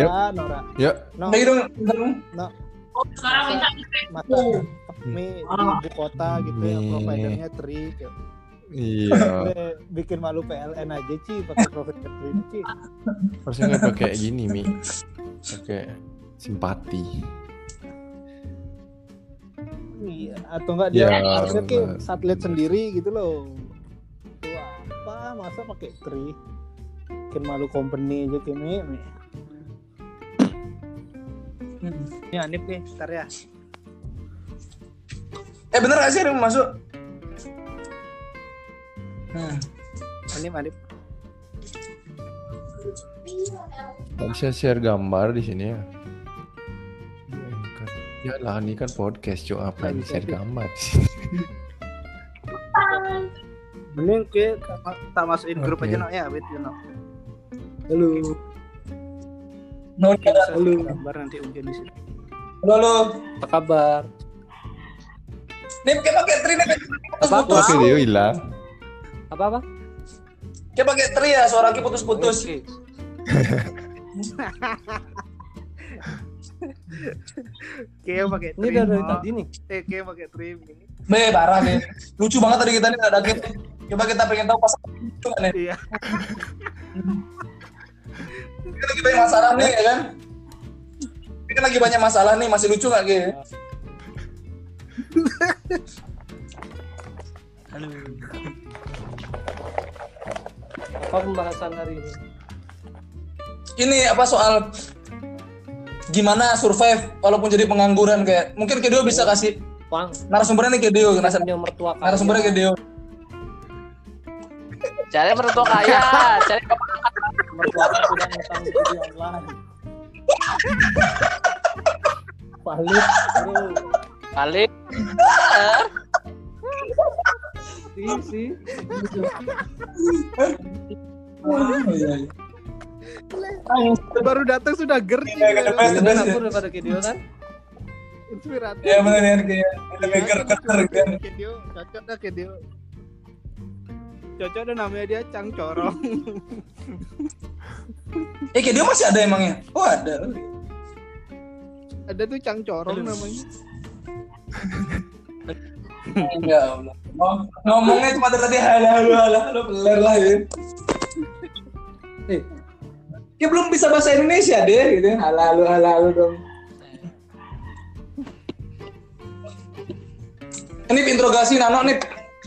Nora, Nora. Ya, No, dong, bentar. no. Sekarang minta Mata mie di ibu kota gitu ya, providernya Tri. kayak. iya. Bikin malu PLN aja Ci pakai provider Tri Ci. Harusnya nggak pakai gini, Mi. Pakai simpati. Iya, atau enggak dia Ya, harusnya kayak benar. satelit sendiri gitu loh. Itu apa? Masa pakai Tri? Bikin malu company aja kayak mie. Mie. Ini Anip nih, ntar ya. Eh bener gak sih ada yang masuk? Hmm. Anip, Anip. Nggak bisa share gambar di sini ya. Ya lah, ini kan podcast, cok. Apa yang share gambar di sini? Mending ke tak masukin grup aja no ya, wait you know. Halo, No, ada. halo. Gambar nanti mungkin di sini. Halo, halo. Apa kabar? Nih kayak pakai tri nih putus-putus. Oke, dia hilang. Apa apa? Kayak pakai tri ya, suara kayak putus-putus. Kayak pakai Ini udah dari tadi nih. Eh, kayak pakai trim ini. Be, parah nih. Lucu banget tadi kita nih ada gitu. Coba kita pengen tahu pas itu kan nih. Iya. Kita lagi banyak masalah nih ya kan? Ini kan lagi banyak masalah nih, masih lucu gak Ge? Apa pembahasan hari ini? Ini apa soal gimana survive walaupun jadi pengangguran kayak mungkin Kedeo bisa kasih Pang, narasumbernya nih Kedeo kaya. narasumbernya Kedeo Cari mertua kaya, cari mertua tidak ngutang judi online. Valid, bro. kali. Sih, sih. Baru datang sudah ger sih. Iya, ke the best, the Dengan best. aku daripada video kan. Inspiratif. ya benar ya kayak lebih Iya, kan ke dia, cocok dah ke dia. Cocok dah namanya dia Cang Corong. eh Kedeo masih ada emangnya? Oh ada. Ada tuh Cang Corong namanya. ya Allah. Ngom- ngomongnya cuma dari tadi halo halo halo halo peler lah ya. Eh dia belum bisa bahasa Indonesia deh gitu. Halo halo halo halo dong. Ini interogasi Nano nih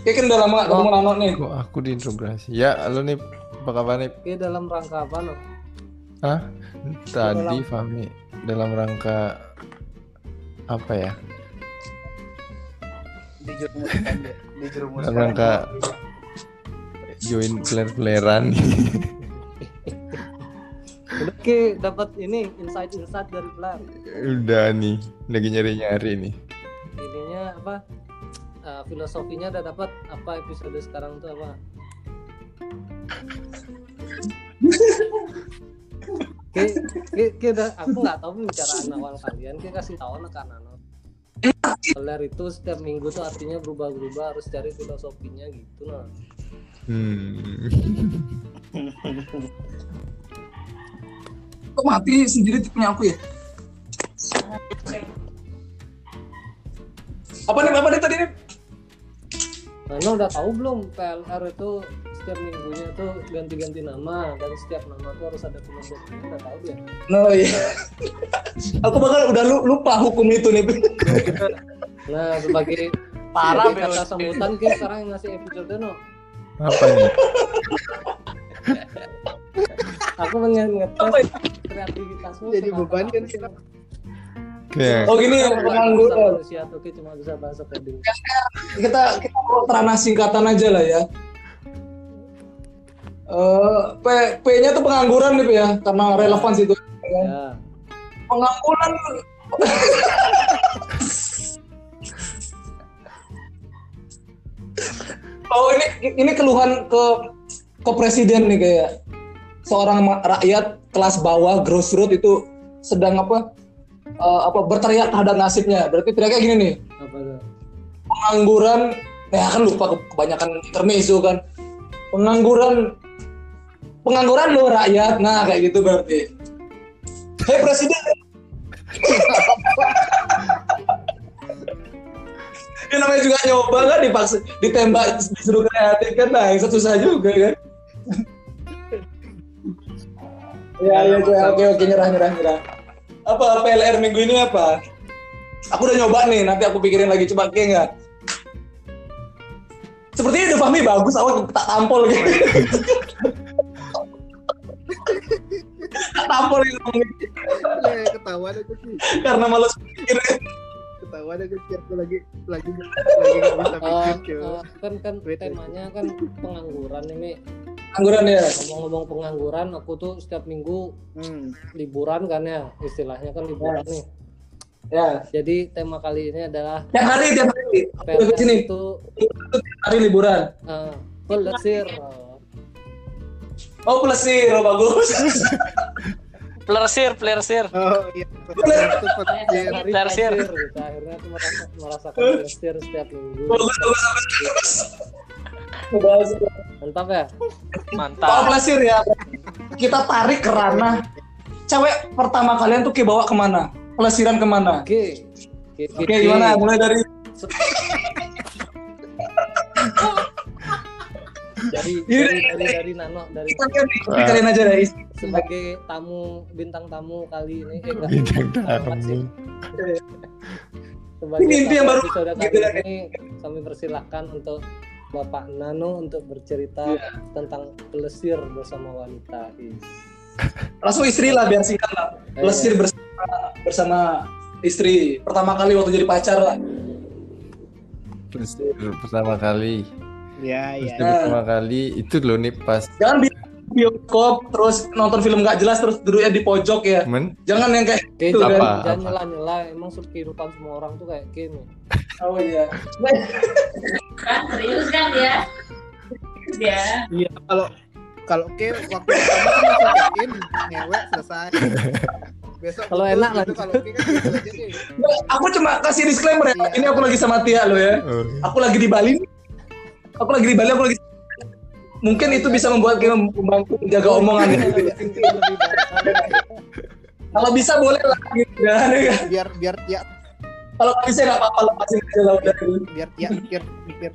Kayak kan udah lama gak ketemu Nano nih Kok aku diintegrasi? Ya, halo nih. Apa kabar nih? Ini dalam rangka apa no? Hah? Tadi Fahmi dalam rangka apa ya? Dijerumuskan dia. Dijerumuskan. Dalam rangka join player-playeran. Oke, dapat ini insight-insight dari Flar. Udah nih, lagi nyari-nyari nih. Ininya apa? Eh, filosofinya udah dapat apa episode sekarang tuh apa? Udah- aku nggak tahu pembicaraan awal kalian, kayak kasih tahu anak anak Peler itu setiap minggu tuh artinya berubah-berubah harus cari filosofinya gitu nah. Hmm. kok mati sendiri punya aku ya apa nih apa nih tadi nih Lo udah tahu belum PLR itu setiap minggunya tuh ganti-ganti nama dan setiap nama tuh harus ada filosofinya udah tahu dia. no iya aku bakal udah lu- lupa hukum itu nih Nah sebagai Parah, sebagai kata sambutan kayak sekarang yang ngasih episode no. Apa nih? Aku pengen ngetes kreativitasmu. Jadi beban kan sih, kita. Oh gini pengangguran manusia tuh kayak cuma bisa bahasa coding. kita kita mau ranah singkatan aja lah ya. Eh, P P-nya tuh pengangguran nih P, ya, karena relevan situ. Ya. Pengangguran. oh ini ini keluhan ke ke presiden nih kayak seorang rakyat kelas bawah grassroots itu sedang apa eh, apa berteriak terhadap nasibnya. Berarti teriaknya gini nih Apa tuh? pengangguran ya kan lupa ke- kebanyakan intermezzo kan pengangguran pengangguran lo rakyat nah kayak gitu berarti Hei presiden. Ini namanya juga nyoba kan dipaksa ditembak disuruh kreatif kan nah itu susah juga kan. ya ya coy. oke oke nyerah nyerah nyerah. Apa PLR minggu ini apa? Aku udah nyoba nih, nanti aku pikirin lagi coba kayak nggak? Sepertinya udah Fahmi bagus, aku tak tampol gitu. tak tampol gitu ketahuan aku sih karena malas pikir. Ketahuan aku sih aku lagi lagi lagi nggak bisa mikir cuy eh, kan kan Wait, wait. temanya kan pengangguran nih Mi. Angguran ya. ngomong-ngomong pengangguran aku tuh setiap minggu hmm. liburan kan ya istilahnya kan liburan nih Ya. jadi tema kali ini adalah Tiap hari, tiap hari. Ke sini, itu tiap hari liburan. eh, pelesir Oh, plesir, oh bagus. Oh iya Pelesir. pelesir gitu. akhirnya aku merasa, merasakan pelesir setiap minggu mantap ya Mantap. plesir ya. Kita tarik ke ranah. Cewek pertama kalian tuh ke bawa ke mana? Pelesiran ke mana? oke oke Oke, gimana? Mulai dari dari dari dari, dari Nano dari kalian, dari kalian aja deh. sebagai tamu bintang tamu kali ini eh, Bintang tamu. sebagai Ini inti tamu yang baru episode kali ini kami persilahkan untuk Bapak Nano untuk bercerita Iya. tentang pelesir bersama wanita. Langsung istri lah biar singkat lah. Pelesir bersama bersama istri. Pertama kali waktu jadi pacar lah. Plesir pertama kali. Ya ya Plesir pertama kali itu loh nih pas Jangan bi- bioskop terus nonton film nggak jelas terus duduknya di pojok ya. men Jangan yang kayak Oke, Itu jangan, apa, jangan apa? nyela-nyela. Emang kehidupan semua orang tuh kayak gini. oh iya. kan serius kan dia dia iya kalau kalau ke waktu pertama kan langsung check in ngewek selesai besok Kalau enak gitu, lanjut. kalau ke kan gitu Aku cuma kasih disclaimer ya. Iya. Ini aku lagi sama Tia lo ya. oh, Aku lagi di Bali. Aku lagi di Bali. Aku lagi. Mungkin itu bisa membuat kita membantu menjaga omongan. Kalau bisa boleh lah gitu kan. biar biar ya Kalau bisa nggak apa-apa lepasin aja lah udah. biar ya mikir mikir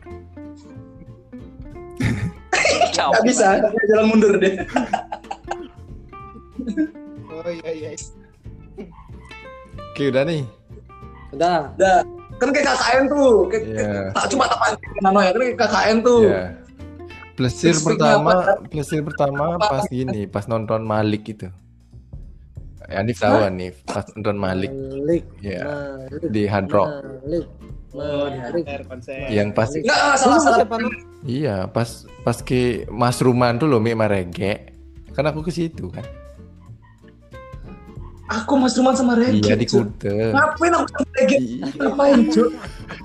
Nggak bisa. Jalan mundur deh. oh iya iya oke udah nih Udah. Udah. Kan kayak KKN tuh. Kayak, Iya. tak cuma tak pancing nano ya. Kan kayak KKN tuh. ya Plesir Spesifiknya pertama? Plesir pertama pas gini pas nonton Malik itu Anif tahu Anif pas nonton Malik Malik. ya Malik. di Hard Rock Malik. Malik. yang pas Malik. Nggak, Lu salah salah. iya pas pas ke Mas Ruman tuh loh Mik Marege kan aku ke situ kan Aku Mas Ruman sama Regi. iya di. Kute Ngapain aku sama Regi? Iya. Ngapain Cuk?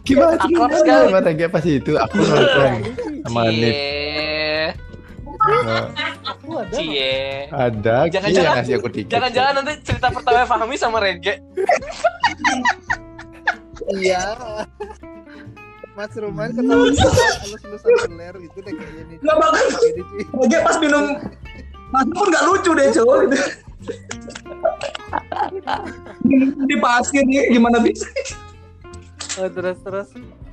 gimana Akrab gimana sekali. sama Rege pas itu aku nonton sama Anif Cie. Nah, Aku ada. Cie. ada Ki Jangan-jangan- ngasih aku tiket Jangan-jangan nanti cerita pertama Fahmi sama Rege. iya Mas Ruman ketawa halus lusan teler gitu deh kayaknya nih Nggak bakal. Jadi, cuy. Regi pas minum Mas pun nggak lucu deh itu. Di pasir nih gimana bisa? Oh, terus terus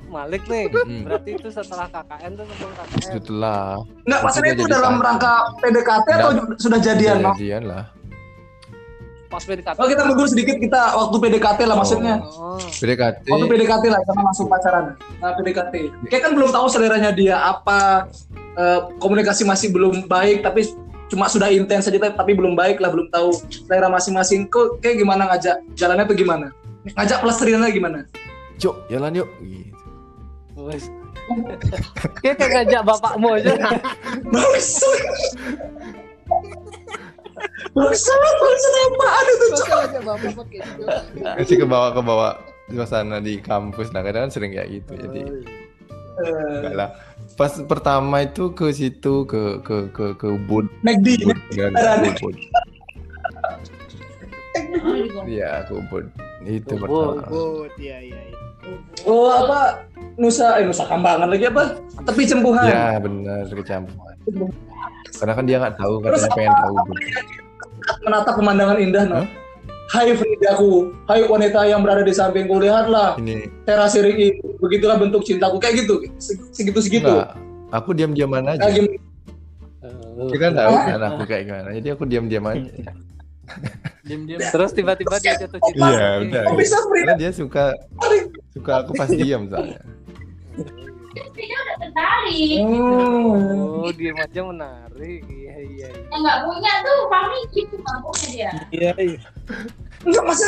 Malik nih. Mm. Berarti itu setelah KKN tuh sebelum KKN. setelah Nggak maksudnya itu dalam pacar. rangka PDKT atau sudah jadian? no? jadian lah Pas PDKT. Oh kita mundur sedikit kita waktu PDKT lah maksudnya. Oh. PDKT Waktu PDKT lah sama langsung pacaran. Nah, PDKT. Kayak kan belum tahu seleranya dia apa eh, komunikasi masih belum baik tapi cuma sudah intens saja tapi belum baik lah belum tahu selera masing-masing. Kok kayak gimana ngajak jalannya tuh gimana? Ngajak pelestariannya gimana? Yuk jalan yuk. Gitu. Wes. Kayak kayak ngajak bapakmu aja. bangsat. Bangsat bangsat apaan itu aja itu Masih ke bawah ke bawah suasana di kampus. Nah kadang kan sering kayak gitu jadi Eh, enggak lah pas pertama itu ke situ ke ke ke ke Ubud. McD Ubud ke Ubud. Oh, juga. iya ke Ubud. Itu Ubud, pertama. Good, iya iya iya. oh apa? Nusa eh Nusa Kambangan lagi apa? Tepi cempuhan ya benar kecampuran karena kan dia nggak tahu katanya pengen tahu Ubud. Menatap pemandangan indah no? Hah? Hai Fridaku, hai wanita yang berada di sampingku, lihatlah Ini teras ini, begitulah bentuk cintaku kayak gitu, segitu segitu. enggak. Aku diam-diam aja. Nah, gimana? Dia kan tahu kan aku kayak gimana. Jadi aku diam-diam aja. Diam-diam. Terus tiba-tiba dia jatuh cinta. Iya, udah. Kok bisa Frida? Karena dia suka suka aku pas diam soalnya. Dia udah tertarik. Hmm. Oh, diem aja menarik. Iya, iya. iya. Yang nggak punya tuh Fahmi gitu nggak punya dia. Iya, iya. Enggak masa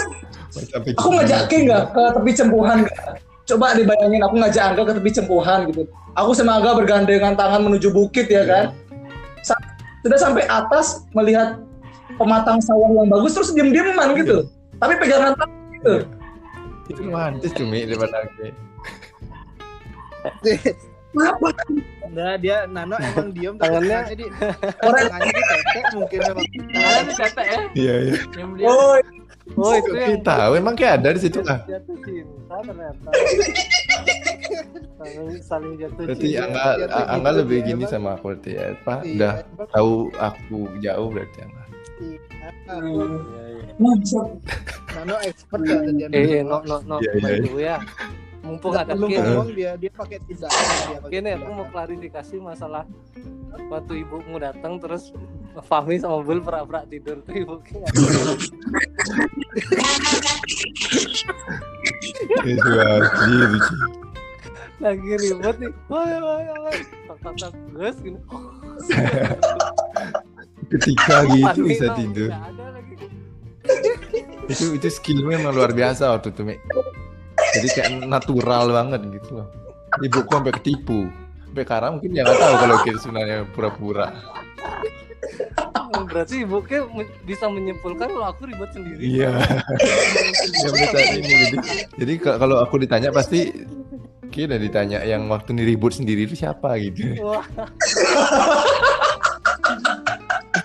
aku ngajak Ki nggak ke tepi cempuhan nggak? Coba dibayangin aku ngajak Angga ke tepi cempuhan gitu. Aku sama Angga bergandengan tangan menuju bukit ya kan. Sa- Sudah sampai atas melihat pematang sawah yang bagus terus diem-dieman gitu. Tapi pegangan tangan gitu. itu romantis cumi daripada aku. Kenapa? Nah, dia Nano emang diem Tangannya- jadi tangannya di tetek mungkin memang. Tangannya dicetek ya. Iya, iya. Oh, Oh, itu yang Kita tahu emang kayak ada di situ ah. jatuh cinta ternyata. saling, saling jatuh Berarti cinta. Angga, Jatuh Angga lebih dia gini emang. sama aku berarti ya. Pak, Iya, udah emang tahu aku jauh berarti Angga. iya. hmm. Iya. Maksud. Nano expert ya dia. Eh, no, no, no, Iya, iya, iya. dulu ya. Mumpung ada Belum ngomong dia dia pakai tindakan dia pakai Gini, aku mau klarifikasi masalah waktu ibumu datang terus Fahmi sama Bul pura-pura tidur tuh ibu. Itu lagi ribet nih. Wah, wah, wah. Tak tak tak gus gini. Ketika gitu bisa tidur. Itu itu skillnya emang luar biasa waktu itu. Jadi kayak natural banget gitu loh. Ibuku sampai ketipu. Sampai sekarang mungkin dia nggak tahu kalau kita sebenarnya pura-pura. Berarti ibu me- bisa menyimpulkan kalau aku ribet sendiri. Iya. Saat ini jadi jadi ka- kalau aku ditanya pasti kita ditanya yang waktu nih ribut sendiri itu siapa gitu. Wah,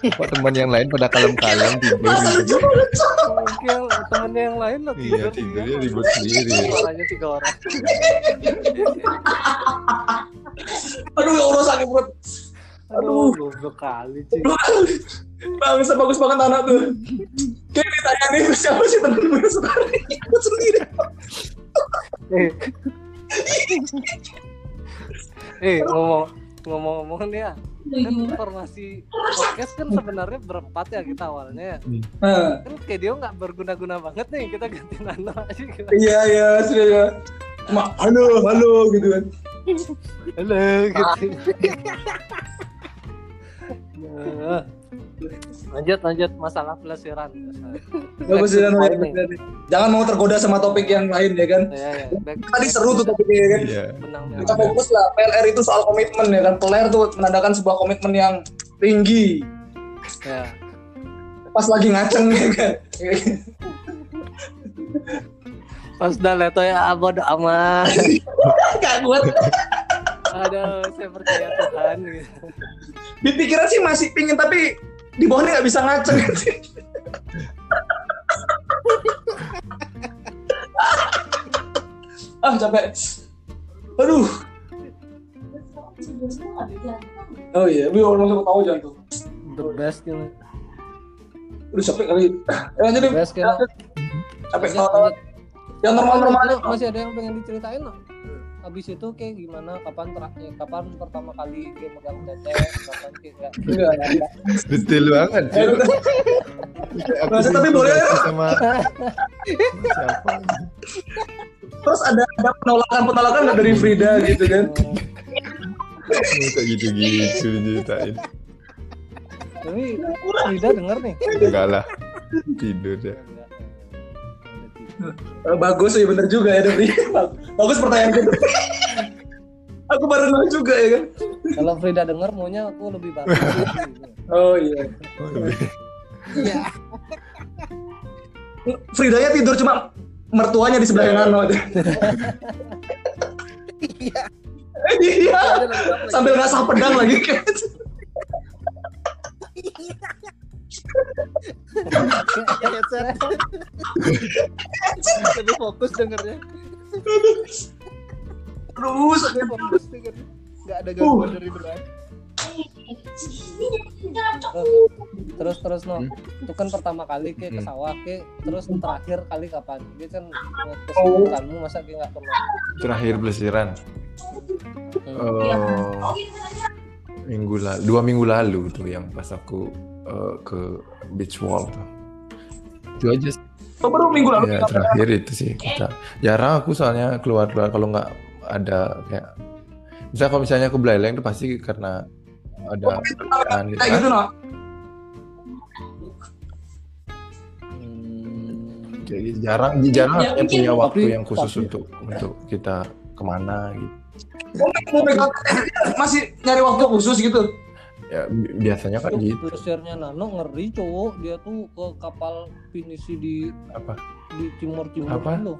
Kok teman yang lain pada kalem-kalem tidur gitu. Mungkin temennya yang lain lo tidur. Iya tidurnya dia. ribut sendiri. Suaranya tiga orang. Aduh ya Allah sakit perut. Aduh, goblok kali sih. Bangsa bagus banget anak tuh. Kayak ditanya nih siapa sih temenmu yang suka ribut sendiri? Eh. eh, ngomong ngomong-ngomong nih ya, kan formasi podcast kan sebenarnya berempat ya kita awalnya. ya. Nah, Kan kayak dia nggak berguna-guna banget nih kita ganti Nano aja gimana? iya iya sudah ya. Ma, halo halo gitu kan. Halo gitu. Nah, lanjut lanjut masalah pelesiran. Ya ya, nih. Jangan mau tergoda sama topik yang lain ya kan. Ya, ya. Back- Tadi seru tuh topiknya ya kan. Iya. benang Kita fokus lah. PLR itu soal komitmen ya kan. PLR tuh menandakan sebuah komitmen yang tinggi. Ya. Pas lagi ngaceng ya kan. Pas udah leto ya bodo amat. Gak kuat. Aduh, saya percaya Tuhan gitu. Di pikiran sih masih pingin tapi di bawahnya nggak bisa ngaceng. ah capek. Aduh. Oh iya, lu orang langsung tahu jangan tuh. The best gitu. Udah capek kali. Ya lanjut The deh. best. Capek. Lanjut. Yang normal-normal. Masih ada yang pengen diceritain loh. Habis itu kayak gimana? Kapan terakhir? Kapan pertama kali dia megang tete? Kapan kayak nggak? Enggak, enggak. Betul banget. Masa tapi boleh ya? sama siapa? Terus ada, ada penolakan-penolakan nggak dari Frida gitu kan. Masa gitu-gitu diceritain. Tapi Frida denger nih. Enggak lah. Tidur ya. Eh, bagus ya bener juga ya dari bagus pertanyaan gitu. aku baru nol juga ya kan. Kalau Frida denger maunya aku lebih bagus. Oh iya. Oh, lebih. Fridanya tidur cuma mertuanya di sebelah Nano. Iya. Iya. Sambil ngasah pedang lagi kan. Headset. Lebih fokus dengernya. Aduh, sakit. Fokus dengernya. Nggak ada gangguan dari berat. terus terus no Hmm. itu kan pertama kali ke ke Hmm. sawah ke terus terakhir kali kapan dia kan kesibukanmu masa dia nggak pernah Terakhir pelesiran. Hmm. Eh, minggu lalu, dua minggu lalu tuh yang pas aku eh, ke beach wall tuh. Itu aja sih. Oh, baru minggu lalu ya terakhir itu sih kita jarang aku soalnya keluar keluar kalau nggak ada kayak misalnya kalau misalnya aku belaleng itu pasti karena ada pekerjaan gitu. kayak gitu no Hmm. Kayak gitu. jarang jarang Ya, mungkin- punya waktu tapi- yang khusus tapi- untuk untuk kita ke mana gitu masih nyari waktu khusus gitu ya bi- biasanya kan Itu gitu. plesirnya Nano ngeri cowok. Dia tuh ke kapal pinisi di apa? di timur timur Apa? loh.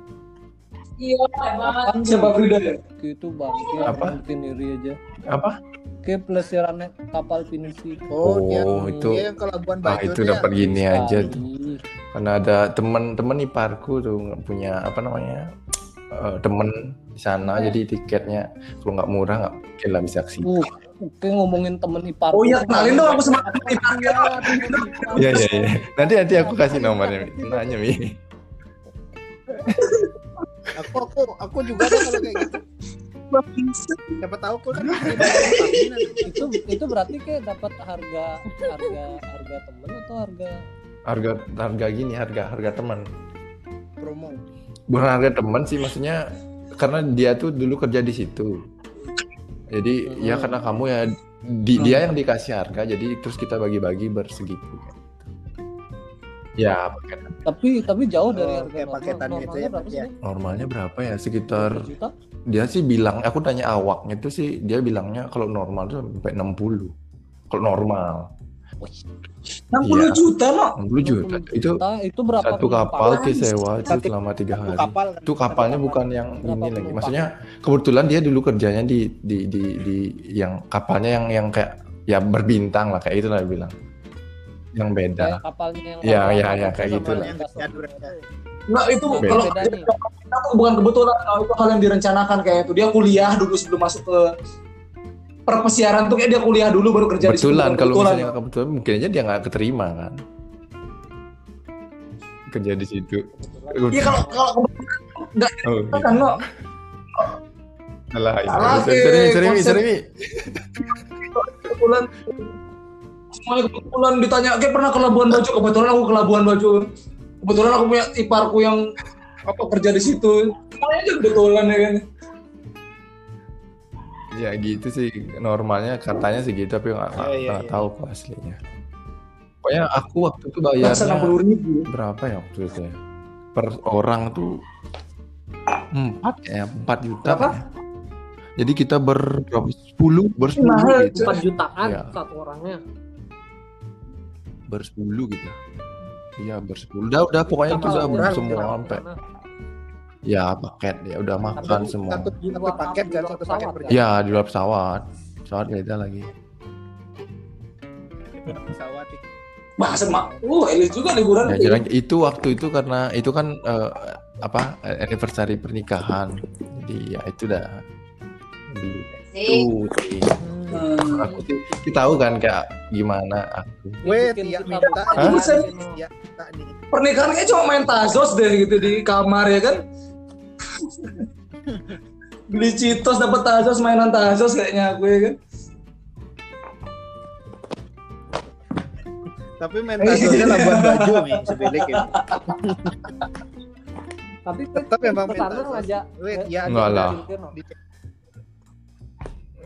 Iya, banget. siapa Frida? ya gitu bangke Apa? bikin diri aja. Apa? Ke plesirannya kapal pinisi. Oh, Oh, yang, itu- yang ke Labuan ah itu dia. dapat gini aja tuh. Karena ada temen-temen iparku tuh nggak punya apa namanya eh, temen di sana. Jadi tiketnya kalau nggak murah nggak mungkin lah bisa ke sini Uh, oke ngomongin temen ipar. oh iya kenalin dong aku sama Iya iya iya. Nanti nanti aku kasih nomornya. Mi. Nanya mi. Aku aku aku juga ada kalau kayak gitu. Siapa tahu kok kan itu itu berarti kayak dapat harga harga harga temen atau harga Harga harga gini harga harga teman. promo. Bukan harga teman sih maksudnya karena dia tuh dulu kerja di situ. Jadi Hmm. ya karena kamu ya di, dia yang dikasih harga jadi terus kita bagi-bagi bersegitu. Ya paket tapi tapi jauh dari Oh, harga kayak normal. paketan gitu Normalnya ya, berapa ya? Normalnya berapa ya sekitar juta? dia sih bilang aku tanya awaknya itu sih dia bilangnya kalau normal tuh sampai 60 kalau normal 60 juta no 60 juta itu Juta, itu berapa satu kapal ke sewa itu selama tiga Satu hari kapal kan. itu kapalnya Satu bukan yang Berapa ini lagi maksudnya kebetulan dia dulu kerjanya di di di di yang kapalnya yang yang kayak ya berbintang lah kayak itu lah dia bilang yang beda Kayak kapalnya yang Iya, kapal- iya, kapal iya, kayak kapal gitu lah. yang Jadul ya. Enggak itu Beda. kalau Beda bukan kebetulan itu hal yang direncanakan kayak itu dia kuliah dulu sebelum masuk ke perpesiaran tuh kayak dia kuliah dulu baru kerja di situ kebetulan bukan kalau misalnya nggak kebetulan mungkin aja dia nggak keterima kan? Kerja di situ. Iya kalau kalau kebetulan oh, iya. kan itu. Salah, sering sering sering kebetulan. Semuanya kebetulan ditanya kayak pernah ke Labuan Bajo? Kebetulan aku ke Labuan Bajo. Kebetulan aku punya iparku yang apa kerja di situ. Semuanya aja kebetulan ya kan ya gitu sih normalnya katanya segitu tapi nggak Iya, iya, nggak iya. tahu kok aslinya pokoknya aku waktu itu bayarnya ribu berapa ya waktu itu ya per orang tuh empat ya empat juta Berapa? ya. jadi kita ber berapa sepuluh bersepuluh mahal, gitu 4 jutaan Iya. satu orangnya. bersepuluh gitu iya bersepuluh udah udah pokoknya itu udah semua sampai? Ya paket. Ya udah makan semua. Satu satu paket kan satu paket Pesawat, berjalan ya di luar pesawat. Pesawat beda lagi. Pesawat. bahasa mak uh elit juga liburan ya jarang itu waktu itu karena itu kan eh, apa anniversary pernikahan. Jadi ya itu dah. Itu sih. Hmm. aku sih tahu kan kayak gimana aku. Weh, tiap kita minta ya pernikahan kayak cuma main tazos deh gitu di kamar ya kan beli citos dapat tazos mainan tazos kayaknya aku ya kan Tapi mentalnya Labuan Bajo nih sebelik ya. Tapi Tetap memang ke sana mental. ngajak. Weh, ya Enggak lah. Di-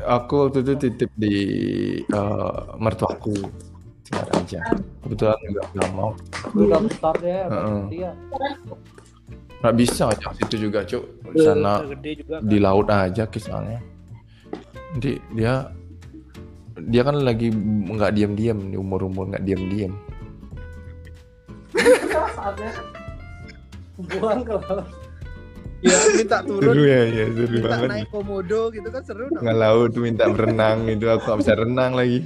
aku waktu itu titip di eh, mertuaku Singaraja kebetulan juga nggak mau Udah besar ya, Heeh. dia. Nggak bisa ajak situ juga cuk. Di sana gede juga. di laut aja misalnya nanti dia dia kan lagi nggak diam-diam di umur-umur nggak diam-diam Saatnya buang ke laut. Ya minta seru turun, ya ya seru minta banget. naik komodo gitu kan seru nggak laut minta berenang itu aku nggak bisa renang lagi.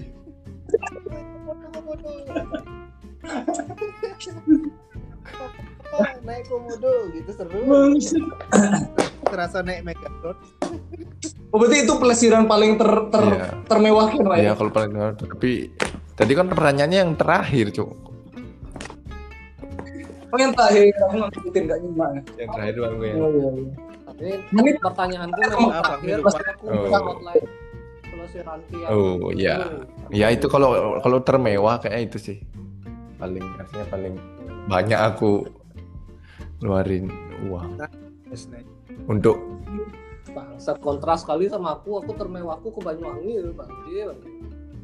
Komodo, komodo. Naik komodo gitu seru. Terasa naik Megatron. Oh, berarti itu pelesiran paling ter, ter Iya. termewah kan, Pak? Iya kalau paling tapi tadi kan pertanyaannya yang terakhir cuk. Oh, yang terakhir aku nggak ngikutin nggak nyimak. Yang terakhir doang gue. Oh, iya, iya. Ini Ini pertanyaan tuh memang Apa? terakhir aku Oh. bukan outline pelesiran yang Oh iya. Ya itu kalau kalau termewah kayak itu sih. Paling artinya paling banyak aku keluarin uang. Nih. untuk Bangsat kontras sekali sama aku, aku termewahku ke Banyuwangi ya, Bang.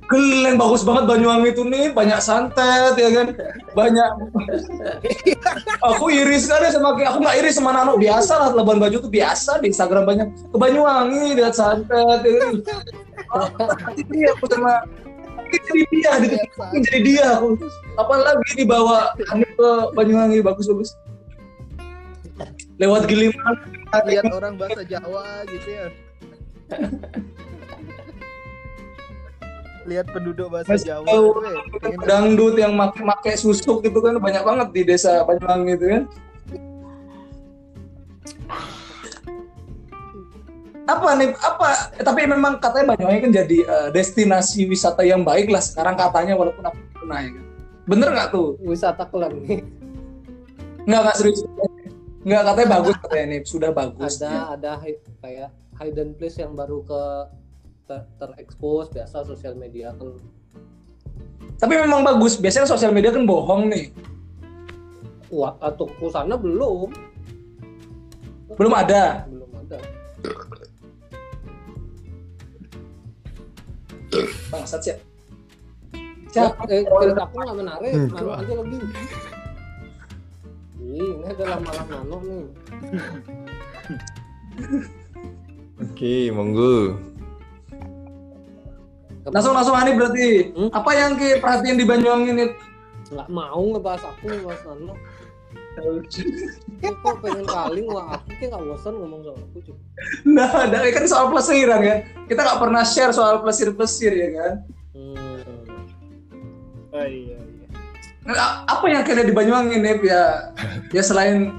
Keren bagus banget Banyuwangi itu nih. Banyak santet ya kan? Banyak. Aku iri sekali sama aku nggak iri sama Nano. Biasa lah Labuan Bajo tuh biasa di Instagram banyak. Ke Banyuwangi lihat santet ya kan? Ini aku sama ini jadi dia gitu jadi dia aku. Apalagi dibawa ke Banyuwangi. Bagus bagus lewat Giliman lihat orang bahasa Jawa gitu ya lihat penduduk bahasa Mas Jawa tahu. tuh, eh. Pengen dangdut yang make make susuk gitu kan banyak banget di desa Banyuwangi itu kan apa nih apa tapi memang katanya Banyuwangi kan jadi eh, destinasi wisata yang baik lah sekarang katanya walaupun aku pernah ya kan bener nggak tuh Wisata kelam nih. nggak nggak serius nggak katanya bagus katanya nih sudah bagus ada ada hi- kayak hidden place yang baru ke ter, terekspos biasa sosial media kan. Tapi memang bagus. Biasanya sosial media kan bohong nih wah atau ke sana belum. Belum ada? Belum ada. Bangsat sih Ya, siapa eh, kirim aku nggak menarik, Hmm, coba. aja lagi. Ini adalah malah nano nih. Oke, monggo. langsung langsung Hanif berarti Hmm? apa yang ke perhatian di Banyuwangi nih nggak mau ngebahas aku ngebahas nano. Ini kok pengen kaling wah aku kayak nggak bosan ngomong sama aku cuy. Nah, ada kan soal pelesiran kan. Kita nggak pernah share soal pelesir-pelesir ya kan. Hmm. oh iya Apa yang kira di Banyuwangi nih ya? Ya selain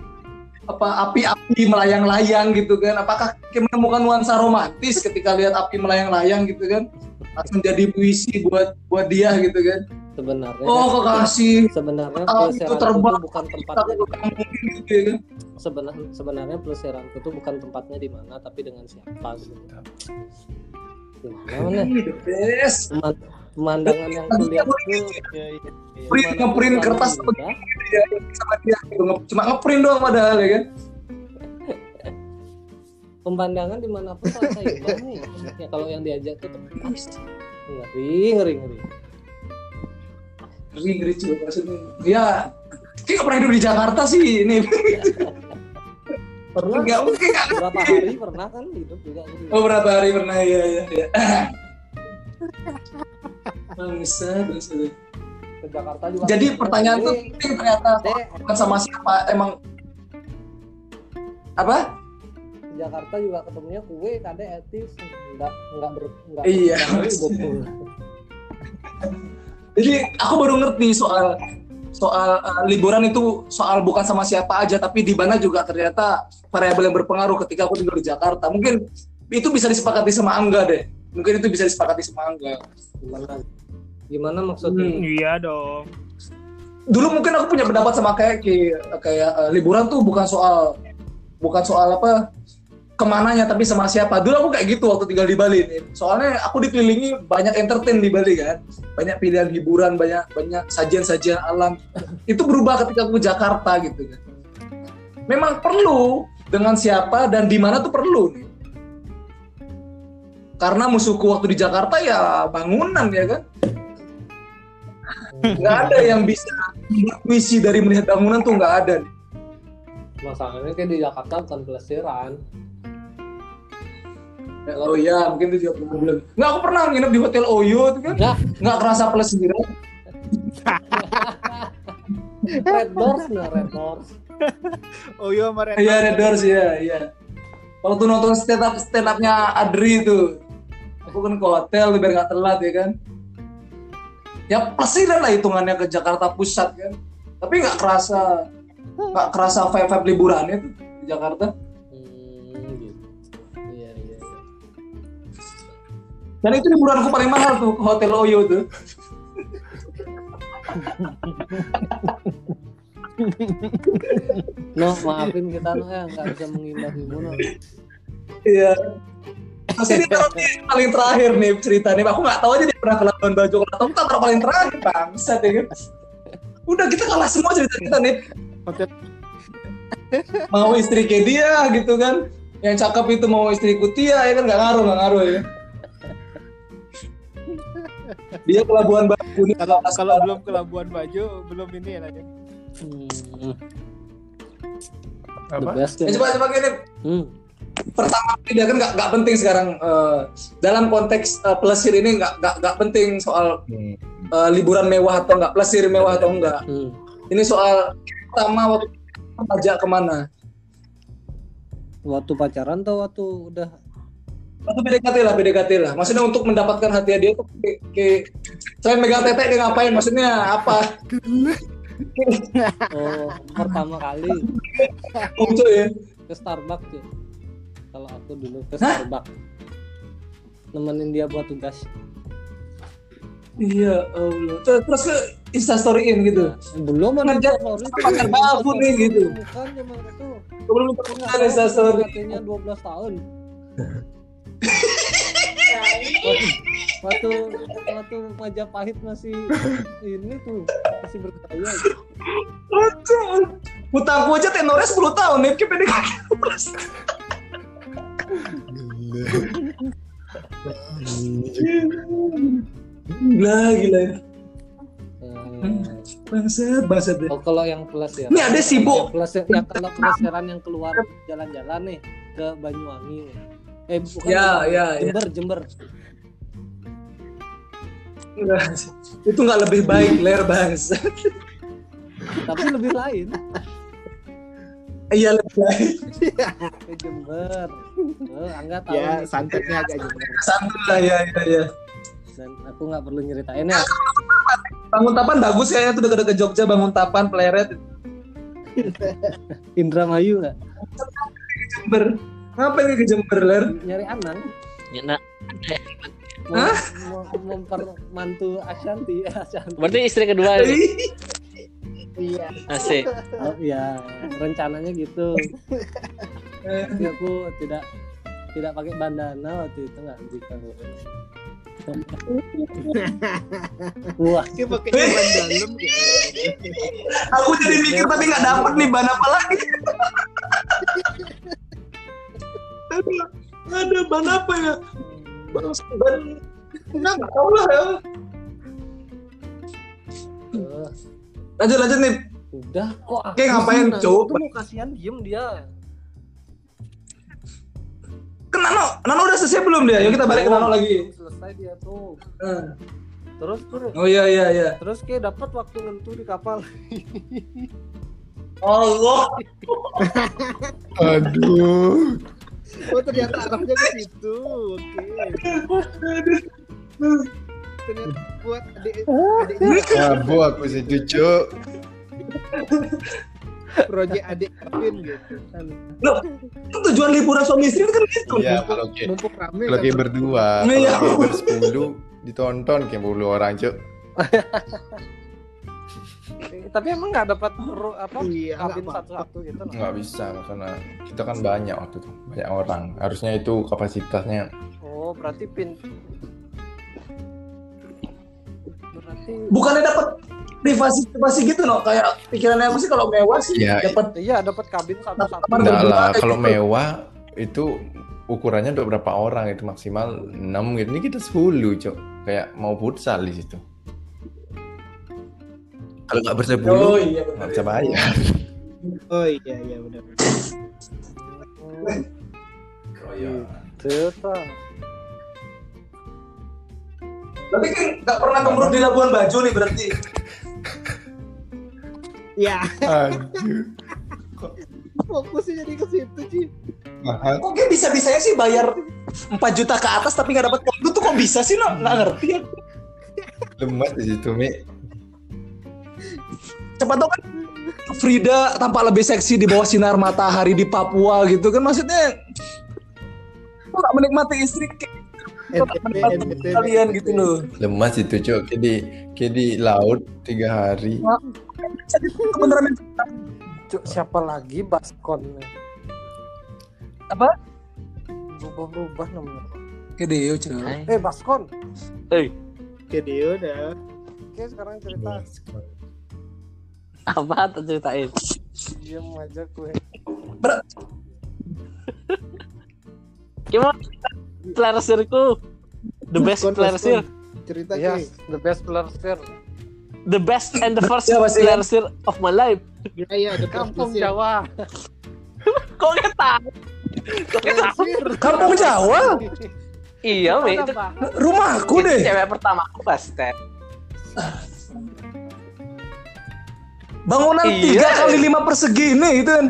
apa api-api melayang-layang gitu kan. Apakah menemukan nuansa romantis ketika lihat api melayang-layang gitu kan? Langsung jadi puisi buat buat dia gitu kan. Sebenarnya Oh, kekasih. sebenarnya Oh, itu terbang. itu bukan tempatnya mungkin gitu ya kan. sebenarnya sebenarnya pelesiranku itu bukan tempatnya di mana tapi dengan siapa gitu. Gimana? Peman- Pemandangan yang kulihat itu iya. Print, Gimana ngeprint kertas begini ya, sama dia gitu. Cuma ngeprint doang padahal ya kan. pemandangan di mana pun rasa imbang nih ya kalau yang diajak tuh tepat ngeri ngeri ngeri Ngeri ngeri juga maksudnya. Ya, kayak nggak pernah hidup di Jakarta sih ini. pernah Nggak mungkin berapa hari pernah kan hidup juga. Oh berapa hari pernah ya ya ya. Bangsa, bangsa. ke Jakarta juga Jadi pertanyaan tuh penting ternyata bukan sama siapa emang apa? ke Jakarta juga ketemunya kue kade etis enggak enggak ber enggak Iya. Jadi aku baru ngerti soal soal uh, liburan itu soal bukan sama siapa aja tapi di mana juga ternyata variabel yang berpengaruh ketika aku tinggal di Jakarta. Mungkin itu bisa disepakati sama Angga deh. Mungkin itu bisa disepakati sama Angga. gimana gimana maksudnya? Hmm. iya dong. Dulu mungkin aku punya pendapat sama kayak kayak, kayak eh, liburan tuh bukan soal bukan soal apa ke mananya tapi sama siapa. Dulu aku kayak gitu waktu tinggal di Bali nih soalnya aku dikelilingi banyak entertain di Bali kan? Banyak pilihan hiburan banyak banyak sajian-sajian alam. Itu berubah ketika aku ke Jakarta gitu kan. Memang perlu dengan siapa dan di mana tuh perlu nih. Karena musuhku waktu di Jakarta ya bangunan ya kan nggak ada yang bisa puisi dari melihat bangunan tuh nggak ada. Nih. masalahnya kayak di Jakarta bukan pelesiran Ya, oh iya mungkin itu juga problem. Nggak aku pernah nginep di hotel Oyo itu kan. Ya. nggak kerasa pelesiran. Red Doors nah Red Doors? Oh iya kemarin iya Red Doors ya iya. Waktu nonton stand up stand upnya Adri itu. Aku kan ke hotel biar nggak telat ya kan ya pelesiran lah hitungannya ke Jakarta Pusat kan tapi nggak kerasa nggak kerasa vibe vibe liburannya tuh di Jakarta hmm, gitu. iya iya iya Dan itu liburanku paling mahal tuh ke Hotel Oyo tuh. No, maafin kita no ya nggak bisa menghindarimu no. Iya. Masih ini taruh di paling terakhir nih ceritanya. Aku nggak tahu aja dia pernah ke Labuan Bajo. Kalau tahu kita taruh paling terakhir bangsat ya kan. Udah kita kalah semua cerita kita nih. Mau istri kayak dia gitu kan. Yang cakep itu mau istriku Tia ya kan nggak ngaruh nggak ngaruh ya. Dia ke Labuan Bajo nih. kalau kalau belum ke Labuan Bajo belum ini ya Nanya. Hmm, the Apa? best Ya, ya. coba coba gini. Hmm. Pertama dia kan nggak nggak penting sekarang eh, dalam konteks eh, plesir ini nggak nggak nggak penting soal Hmm. eh, liburan mewah atau enggak, plesir mewah atau enggak. Hmm. Ini soal pertama waktu ajak ke mana? Waktu pacaran atau waktu udah Waktu PDKT lah, PDKT lah. Maksudnya untuk mendapatkan hati dia tuh ke, ke selain megang tete dia ngapain? Maksudnya apa? oh pertama kali Muncul ya. ke Starbucks tuh. Kalau aku dulu ke Starbucks. Nemenin dia buat tugas. Iya, Allah. Terus, terus ke instastoryin gitu. Belum ada tuh. pacar baru nih, gitu. Bukan zaman itu. Belum Aku tahu instastory. katanya 12 tahun. waktu waktu Majapahit masih ini tuh masih berkarya Hutangku aja tenornya 10 tahun nih, ke PDKT. Gila, gila. Eh, Bangsat, bangsat ya. oh, kalau yang plus ya Ini ada sibuk. yang plus ya, yang kalau peleseran yang keluar jalan-jalan nih ke Banyuwangi nih. eh bukan Ya, ya, ya. Jember Jember Enggak. Itu nggak lebih baik, ler bangsat. tapi lebih lain Iya, lebih baik. ke Jember oh, Angga tahu Ya santetnya agak jember. Santuy lah, ya, ya, ya. dan aku nggak perlu nyeritain ya Bangun Tapan bagus kayaknya tuh dekat-dekat Jogja, Bangun Tapan, Pleret, Indramayu nggak Jember. Ngapain ke Jember, ler? nyari Anang Ya, mau, mau mempermantu Ashanti Ashanti berarti istri kedua nih. Iya. Asik. oh, ya rencananya gitu Tapi aku tidak tidak pakai bandana waktu itu nggak bisa wah Kayak pakai dalam gitu. Aku jadi mikir tapi nggak dapet nih ban apa lagi. Aduh, ada ban apa ya? Ban, ban, nggak nggak tahu lah ya. Lanjut lanjut nih. udah kok Oke, ngapain? Nano tuh mau kasihan diem dia Kan Nano, Nano udah selesai belum dia? Yuk kita balik ke Nano lagi. selesai dia tuh Eh. terus terus Oh iya iya iya. terus kayak dapat waktu ngentu di kapal Allah. Aduh. Oh ternyata arahnya ke situ. Oke. Ternyata buat adik adiknya Mabuk aku sih cucu. proyek adik Kevin gitu. Loh, itu tujuan liburan suami istri kan gitu. Iya kalau kayak Mumpuk rame kalau kayak berdua, Iya. kalau bersepuluh ditonton kayak puluh orang cuk. Tapi emang nggak dapat ru- apa Iya, kabin satu-satu gitu no? Nggak bisa karena kita kan banyak waktu itu banyak orang. Harusnya itu kapasitasnya. oh berarti pin berarti Bukannya dapat privasi privasi gitu no? Kayak pikirannya apa sih kalau mewah sih Iya. dapat iya dapat kabin satu-satu Teman Enggak berdua lah, kalau gitu. mewah itu ukurannya untuk berapa orang itu maksimal 6 gitu. Ini kita 10, Cok. Kayak mau futsal di situ. Kalau nggak bersepuluh, Oh iya nggak benar. bisa bayar. Oh iya iya benar. Gitu, Pak. Tapi kan nggak pernah kemurut di Labuan Bajo nih berarti. Ya fokusnya jadi ke situ sih. mahal. Kok kayak bisa-bisanya sih bayar 4 juta ke atas tapi nggak dapat kado tuh kok bisa sih no? Nggak ngerti ya. Lemas di situ, Mi. Cepat tau kan Frida tampak lebih seksi di bawah sinar matahari di Papua gitu kan maksudnya kok nggak menikmati istri kayak Kalian gitu loh. Lemas itu cok, kayak di kayak di laut tiga hari. beneran Cuk, siapa lagi Baskon Apa? berubah-berubah namanya. Kayak Deo cuy eh Baskon. Kayak dia udah oke sekarang cerita. Apa tuh ceritain? diam aja gue Gimana? Playersirku The best playersir cerita yes Ki. the best player The best and the first Ya, pasti kan. playersir of my life Iya iya ada kampung. Jawa Kok gak tahu? Kok gak tahu? kampung Jawa Iya, Mi. Itu rumahku itu deh cewek pertama aku Bastet bangunan Iya. tiga kali lima persegi ini gitu kan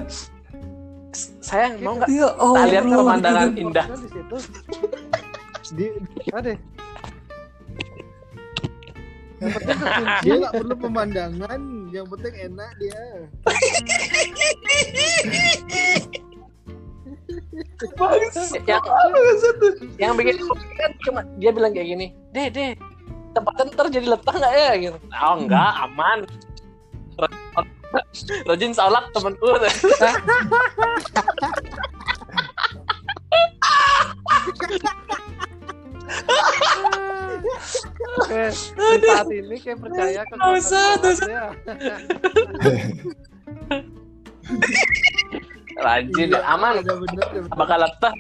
Sayang, mau nggak? Iya, oh, Tak lihat pemandangan indah. di situ Dia, ada dia nggak perlu pemandangan, yang penting enak dia. Yang, yang bikin kan cuma dia bilang kayak gini, deh deh, tempatnya ntar jadi letah nggak ya? Gitu. Oh enggak, aman. Rajin salak temanku. Oke, saat ini kayak percaya ke Dosa, dosa. ya. Rajin, Iya, aman. Bener, ada bener. Bakal letah.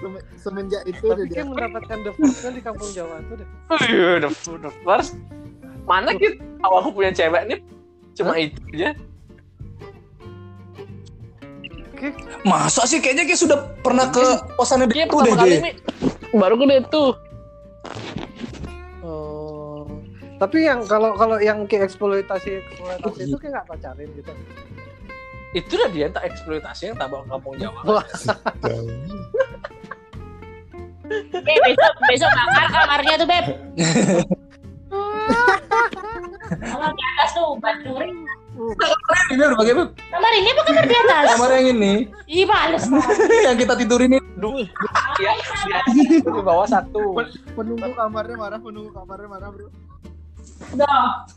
Sem- Semenjak itu udah Tapi dia. kayak mendapatkan the first di kampung Jawa itu deh. The, the first. Mana gitu? Tahu aku punya cewek nih. Cuma itu aja. masa sih kayaknya kayak sudah pernah ke kosannya Dia Deo deh kali ini baru gede tuh. Oh. Tapi yang kalau kalau yang kayak eksploitasi eksploitasi itu kayak nggak pacarin gitu. Itu udah dia tak eksploitasi yang ke kampung Jawa. Beb, besok besok bakar kamarnya tuh beb. Kamar di atas tuh Banduri. ini udah pakai Beb. Kamar ini apa kamar di atas? kamar yang ini Ih males yang kita tidur ini Duh, ya, dia itu di bawah satu. Penunggu kamarnya marah, penunggu kamarnya marah bro. Udah.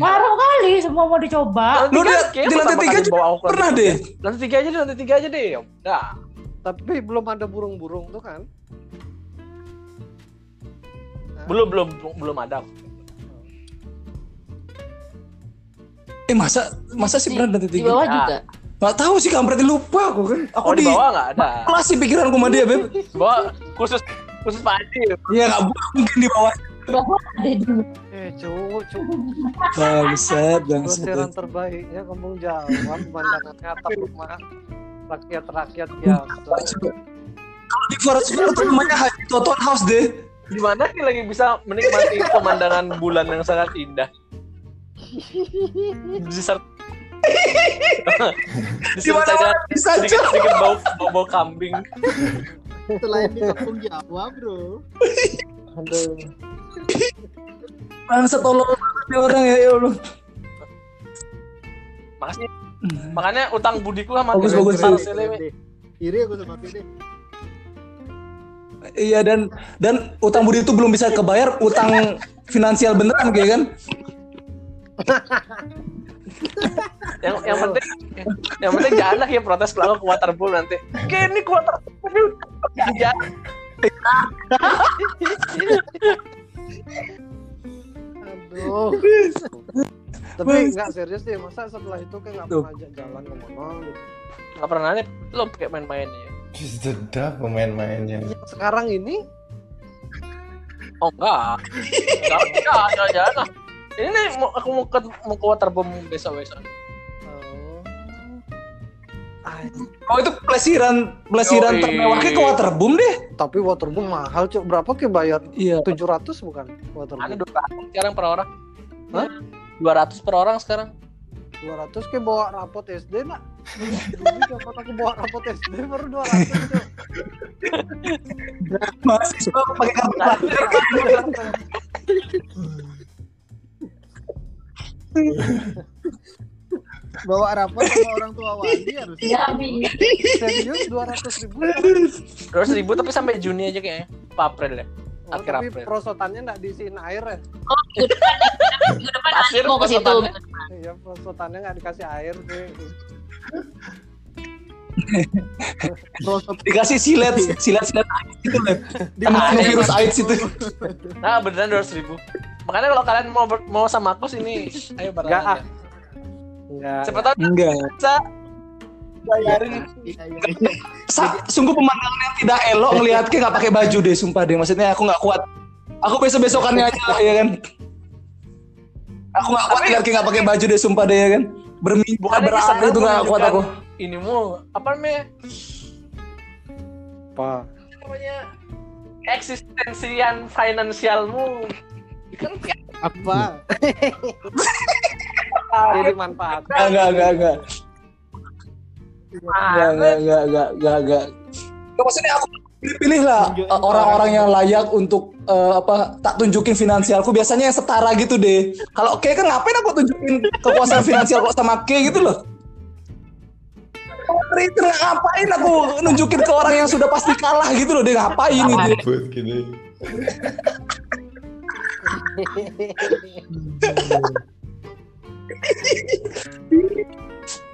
Baru kali semua mau dicoba. Lu di- kayaknya di lantai tiga pernah deh. tiga. Lantai tiga aja deh, lantai tiga aja deh. Ya Udah. Tapi belum ada burung-burung tuh kan? Belum belum belum ada. Eh masa masa sih pernah lantai Di tiga bawah Ya. juga. nggak tahu sih kampretnya lupa aku kan aku Oh di di bawah nggak ada. kelas sih pikiranku sama dia beb Di bawah khusus khusus Pak Adi. Iya nggak mungkin di bawah Di bawah ada dulu. Eh, cuk, cuk. bangsat Pelesiran terbaiknya kampung Jawa, pemandangannya atap rumah rakyat-rakyat biasa. di Forest Hill tuh namanya Haji Toton House deh Di mana sih lagi bisa menikmati pemandangan bulan yang sangat indah? Diser di mana bisa sedikit sedikit bau bau, bau kambing. Selain di kampung Jawa bro. Aduh. bangsat tolong banget nih orang ya ya Allah Makasih. Makanya utang budiku sama Bagus, bagus. Iri aku sama iya dan dan utang budi itu belum bisa kebayar utang finansial beneran kayak kan yang yang penting yang penting jangan lah ya protes kalau ke waterpool nanti. Kayak ini ke waterpool ya Aduh. Tapi nggak serius deh, masa setelah itu kayak nggak pernah ajak jalan ke mana gitu. nggak pernah nih lo kayak main-main ya? Sedap pemain-mainnya. Sekarang ini? Oh enggak enggak enggak jalan lah ini nih mau, aku mau ke mau ke waterboom besok besok. Oh, oh itu pelesiran pelesiran kayak ke waterboom deh. Tapi waterboom mahal cok berapa ke bayar? Iya. 700 bukan? Ada waterboom dua ratus sekarang per orang. Hah? dua ratus per orang sekarang. 200 ke bawa rapot SD nak? Kapan aku bawa rapot SD baru 200 cok mahasiswa pakai kartu. Bawa rapor sama orang tua wali harus. Ya, Mi. serius 200 ribu dua ribu tapi sampai Juni aja kayaknya apa April ya? Oh, Akhir tapi April. prosotannya nggak diisiin air ya? Oh, minggu depan, minggu depan Pasir mau ke situ. Iya, prosotannya nggak dikasih air sih. Dikasih silet, silet silet gitu lah. Sama Ada virus AIDS itu. Nah beneran dua ribu. Makanya kalau kalian mau mau sama aku sini, ayo bareng aja. ah. Enggak. Siapa tahu Enggak. bisa bayarin. Sa- sungguh pemandangan yang tidak elok ngelihat kayak nggak pakai baju deh, sumpah deh. Maksudnya aku nggak kuat. Aku besok besokannya aja lah, ya kan. Aku nggak kuat ngeliat kayak nggak pakai baju deh, sumpah deh ya kan. Bukannya berat itu nggak kuat aku. Inimu apa namanya? Apa? namanya eksistensian finansialmu kan Apa? Jadi manfaat. Enggak, enggak, enggak, enggak. Enggak, enggak, enggak, enggak, enggak, enggak. Nggak, Maksudnya aku pilih lah Tunjukin uh, orang-orang yang layak untuk uh, apa tak tunjukin finansialku biasanya yang setara gitu deh. Kalau kayak kan ngapain aku tunjukin kekuasaan finansial kok sama K gitu loh. Twitter ngapain aku nunjukin ke orang yang sudah pasti kalah gitu loh dia ngapain gitu.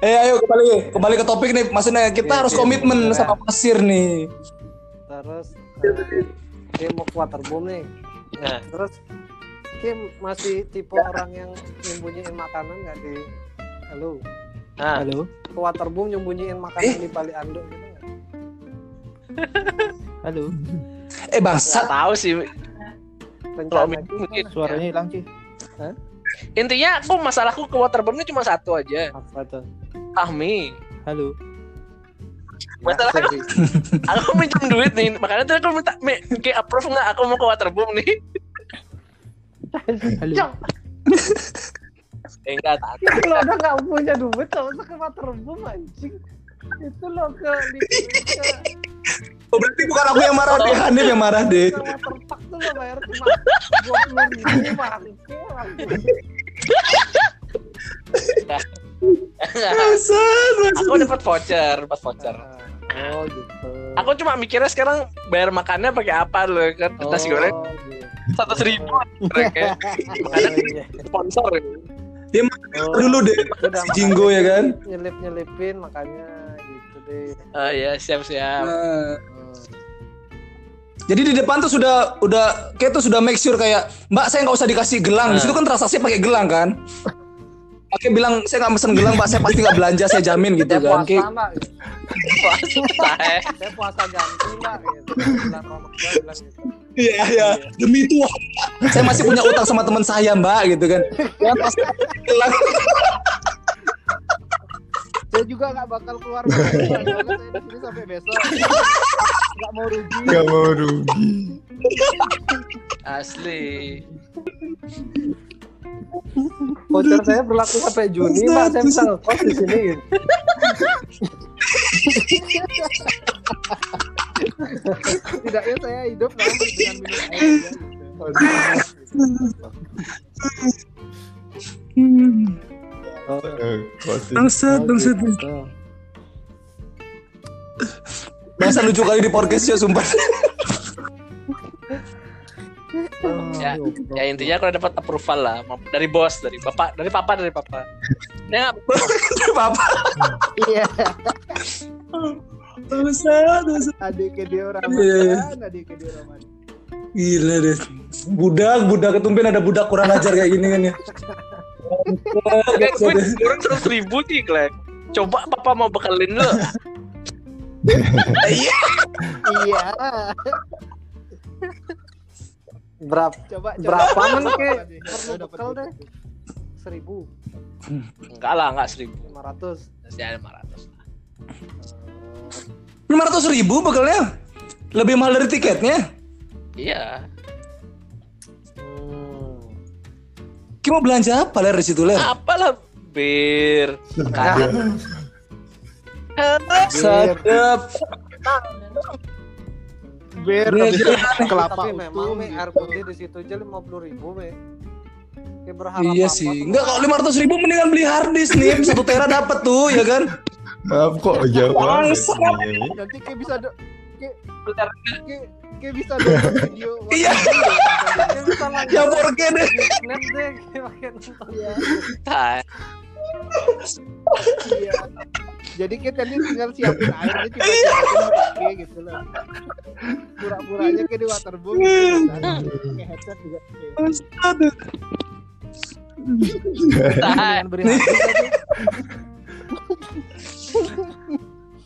Eh ayo kembali kembali ke topik nih. Maksudnya kita Iya, harus iya, komitmen iya. sama pasir nih. Terus eh, dia mau ke waterboom nih. Nah. Terus Kim masih tipe orang yang nyembunyiin makanan nggak di Halo, nah, Halo, ke waterboom nyembunyiin makanan di balik anduk gitu halo. Eh bangsat. tahu sih. Kalau Rencana mungkin. Suaranya hilang sih. intinya aku masalahku ke waterbombnya cuma satu aja? Apa tuh? Ahmi Halo. Masalah jadi- aku minjem duit nih. Makanya tuh aku minta Mi, kayak approve nggak? Aku mau ke waterboom nih. Halo. eh enggak tak kalau udah nggak punya duit? Usah ke waterboom anjing. Itu lo ke Oh, berarti bukan aku yang marah deh, Hanif yang marah deh. waterpark tuh lo bayar cuma ribu bangke aku dapat voucher dapat voucher. Oh gitu. Aku cuma mikirnya sekarang bayar makannya pakai apa loh kan? Nasi goreng. Oh, gitu. satu seribu makanya Sponsor Oh, Dulu deh, udah si Jinggo ya kan. nyelip nyelipin makanya gitu deh. Oh iya siap siap Nah, Jadi di depan tuh sudah udah kayak tuh sudah make sure kayak Mbak saya nggak usah dikasih gelang. Di situ kan transaksi pakai gelang kan. Oke bilang saya nggak mesen gelang Mbak saya pasti nggak belanja saya jamin gitu saya kan. puasa Kayak, mbak. Saya saya puasa ganti mbak gitu. Bulan Ramadan bilang gitu Iya iya demi Tuhan saya masih punya utang sama teman saya Mbak gitu kan. Ya pasti. Saya juga nggak bakal keluar. Saya di sini sampai besok. Nggak mau rugi. Gak mau rugi. asli voucher saya berlaku sampai Juni mbak saya bisa ngekos di sini Setidaknya saya hidup nanti dengan minum air. Bangsat bangsat. Masa lucu kali di ya sumpah. ya ya intinya aku udah dapat approval lah dari bos dari bapak dari papa dari papa ya nggak Apa? Iya. Bangsat bangsat. Adik dia orang Iya. makan, adik dia orang makan. Gila deh. Budak, budak ketumben ada budak kurang ajar kayak gini kan ya. Gue kurang seratus ribu sih Klek coba papa mau bekalin lo Iya. Berapa Coba coba. berapa men ke perlu bekal deh seribu enggak lah enggak seribu lima ratus ya lima ratus Lima ratus ribu bekalnya. Lebih mahal dari tiketnya. iya hmm. Kita mau belanja apa di situ ler? apalah bir Sadap. Bir Iya, iya. itu kelapa tapi utuh memang me gitu. air putih di situ aja lima puluh ribu me Kayak berharap Iya apa sih. tuh? Enggak kalau lima ratus ribu mendingan beli hard disk nih. Satu tera dapat tuh ya kan. Maaf kok jawab. Bangsat. Nanti kayak bisa do- kayak kayak bisa nonton video Iya. Kayak bisa langsung Ya 4K deh. snap deh kayak pakai nonton. Iya. Iya. Jadi kita tadi tinggal siapin air aja cuma siapin pakai gitu loh. Pura-pura aja kayak di waterboom gitu. kan. Pakai headset juga. Aduh. Beri tadi.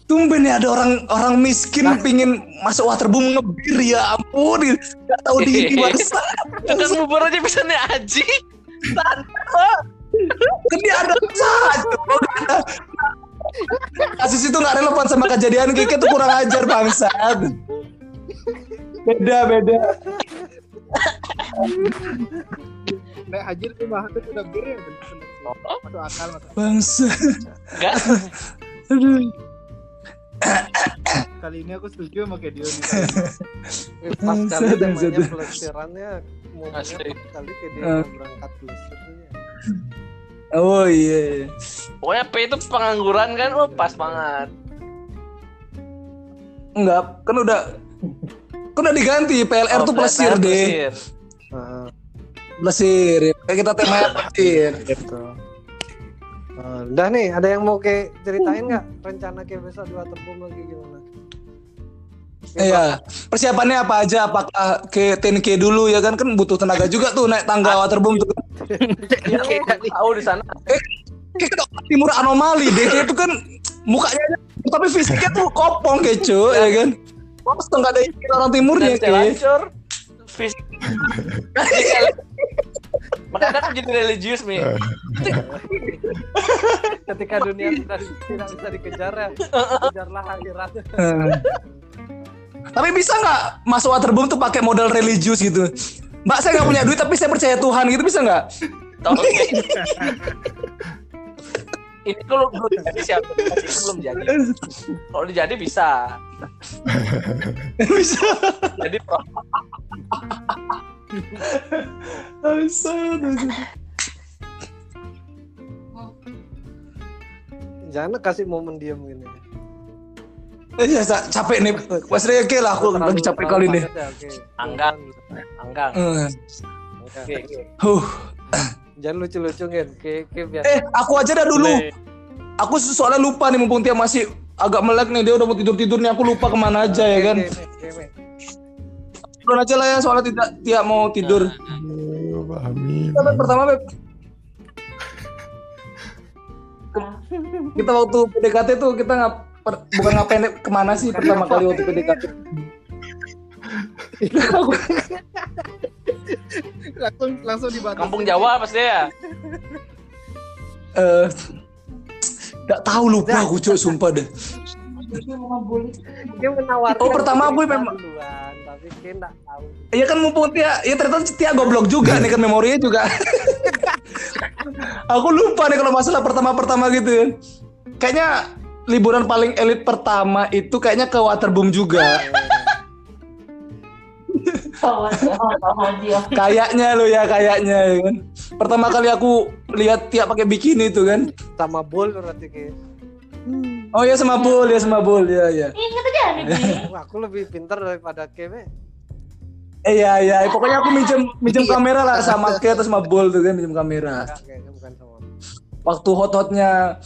Tumben ya ada orang orang miskin pingin masuk waterboom ngebir ya ampun nggak tahu diri bangsa Tukang bubur aja bisa nih Aji. Kan dia ada saja kasus itu nggak relevan sama kejadian Kiki tuh kurang ajar bangsa beda beda Nek Hajir tuh mah tuh udah bir ya. Masuk akal masuk. bangsa Enggak. aduh Kali ini aku setuju sama kayak nih. Eh, Pas Bangsat, kali bangsat. namanya pelesirannya momennya kali kayak dia Eh. mau berangkat pelesir tuh ya. Oh iya Pokoknya P itu pengangguran kan, oh pas banget. enggak kan udah kan udah diganti PLR Oh, tuh pelesir PLR deh pelesir ya. kayak kita temanya pelesir gitu. Eh, udah nih, ada yang mau kayak ceritain nggak rencana kayak besok di waterboom lagi gimana? Iya, persiapannya apa aja? Apakah ke 10K dulu ya kan? Kan butuh tenaga juga tuh naik tangga waterboom tuh. Iya, kayak tahu di sana. Kayak ke timur anomali deh, itu kan mukanya tapi fisiknya tuh kopong keco ya kan? Masa nggak ada orang timurnya kayak. hancur. Fisik. Makanya aku jadi religius nih. Ketika dunia tidak, tidak bisa dikejar ya, kejarlah akhirat. Tapi bisa nggak masuk waterboom tuh pakai modal religius gitu? Mbak saya nggak punya duit tapi saya percaya Tuhan gitu bisa nggak? Oke. Ini kalau belum jadi siapa? Ini belum jadi. Kalau dijadi bisa. bisa. Jadi pro. Bisa. Jangan kasih momen diam gini. Eh, ya, capek nih. Mas Reke lah aku lagi capek kali nih. Anggang. Anggang. Eh, Oke. Huh. Jangan lucu-lucu kan, biasa. Eh, aku aja dah dulu. Aku soalnya lupa nih mumpung Tia masih agak melek nih dia udah mau tidur tidur nih aku lupa ke mana aja ya kan. Oke, oke, oke. Turun aja lah ya soalnya tidak Tia mau tidur. Pahami. Kita, Beb, pertama Beb. Kita waktu PDKT tuh kita ngap per- bukan ngapain ke mana sih pertama kali waktu PDKT? langsung langsung dibatasi. Kampung Jawa pasti ya. Eh, Gak tahu lupa aku cuy sumpah deh. Dia menawarkan. Oh, pertama aku memang- tapi nggak tahu. Iya kan mumpung Tia, ya ternyata Tia goblok juga nih kan memorinya juga. Aku lupa nih kalau masalah pertama-pertama gitu. Kayaknya liburan paling elit pertama itu kayaknya ke Waterboom juga. kayaknya lo ya kayaknya ya kan. Pertama kali aku lihat Tia pakai bikini itu kan. Sama bol berarti kayak. Oh ya sama Bul ya sama Bul ya ya. Wah, aku lebih pintar daripada Keme. Eh ya ya pokoknya aku minjem minjem kamera lah sama Tia atau sama Bul tuh kan minjem kamera. Enggak, kayaknya bukan sama. waktu hot-hotnya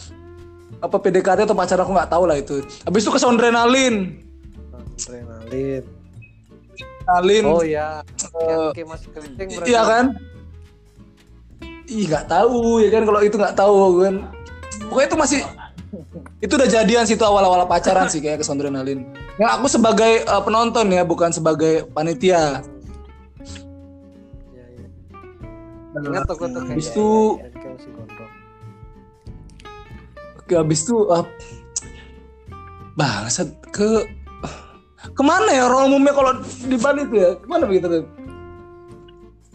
apa PDKT atau pacar aku nggak tahu lah itu. Habis itu ke Soundrenalin. Adrenalin. Adrenalin. Oh ya, Eh, yang kayak masih berarti. iya kan? Ih nggak tahu ya kan kalau itu nggak tahu kan. Pokoknya itu masih itu udah jadian situ awal-awal pacaran sih kayak ke Soundrenalin. Yang aku sebagai eh, penonton ya bukan sebagai panitia. Iya, iya. Ingat tuh kayak Habis itu- kayak masih Oke, habis itu uh, bangsat ke ke mana ya orang umumnya kalau di Bali itu ya ke mana begitu tuh?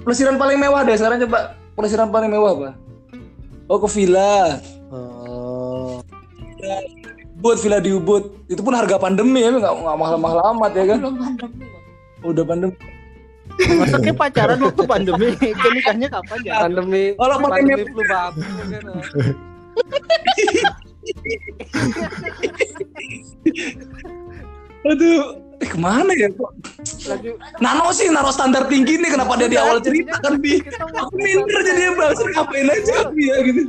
Pelesiran paling mewah deh sekarang coba pelesiran paling mewah apa? Oh ke villa, Oh, Ubud villa di Ubud. Itu pun harga pandemi ya nggak nggak mahal-mahal amat ya kan? Udah pandemi. Masa kayak pacaran waktu pandemi, kayak nikahnya kapan ya? pandemi. Kalau pandemi flu babi kan. Aduh, Eh, ke mana ya kok? lagi Nano sih naruh standar tinggi nih kenapa dia di awal cerita kan bi? aku minder jadi ya bang ngapain aja aku ya gitu.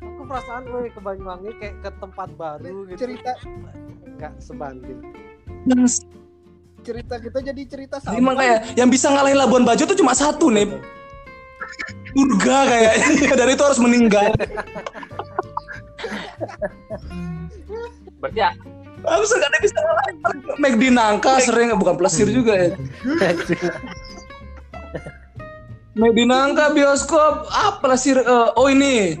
Aku perasaan gue ke Banyuwangi kayak ke tempat baru gitu. cerita Enggak sebanding. cerita kita jadi cerita sama. Emang kayak yang bisa ngalahin Labuan Bajo tuh cuma satu nih surga kayaknya. Dari itu harus meninggal Berarti ya, gak ada bisa ngalahin McD Nangka sering bukan plesir juga ya. McD Nangka bioskop. Apa plesir Eh, oh ini.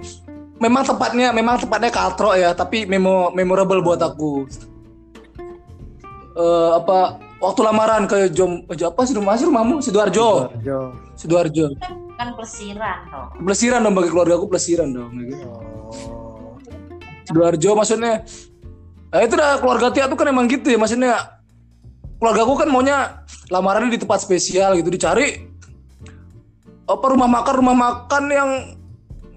Memang tepatnya memang tepatnya katro ya tapi memo memorable buat aku. Eh, apa waktu lamaran ke Jom apa sih rumah sih rumahmu? Sidoarjo. Jo. sidoarjo. Kan pelesiran toh. Pelesiran dong bagi keluarga aku pelesiran dong gitu. Oh. Sidoarjo maksudnya. Nah itu dah keluarga Tia tuh kan emang gitu ya maksudnya. Keluarga aku kan maunya lamarannya di tempat spesial gitu dicari apa rumah makan rumah makan yang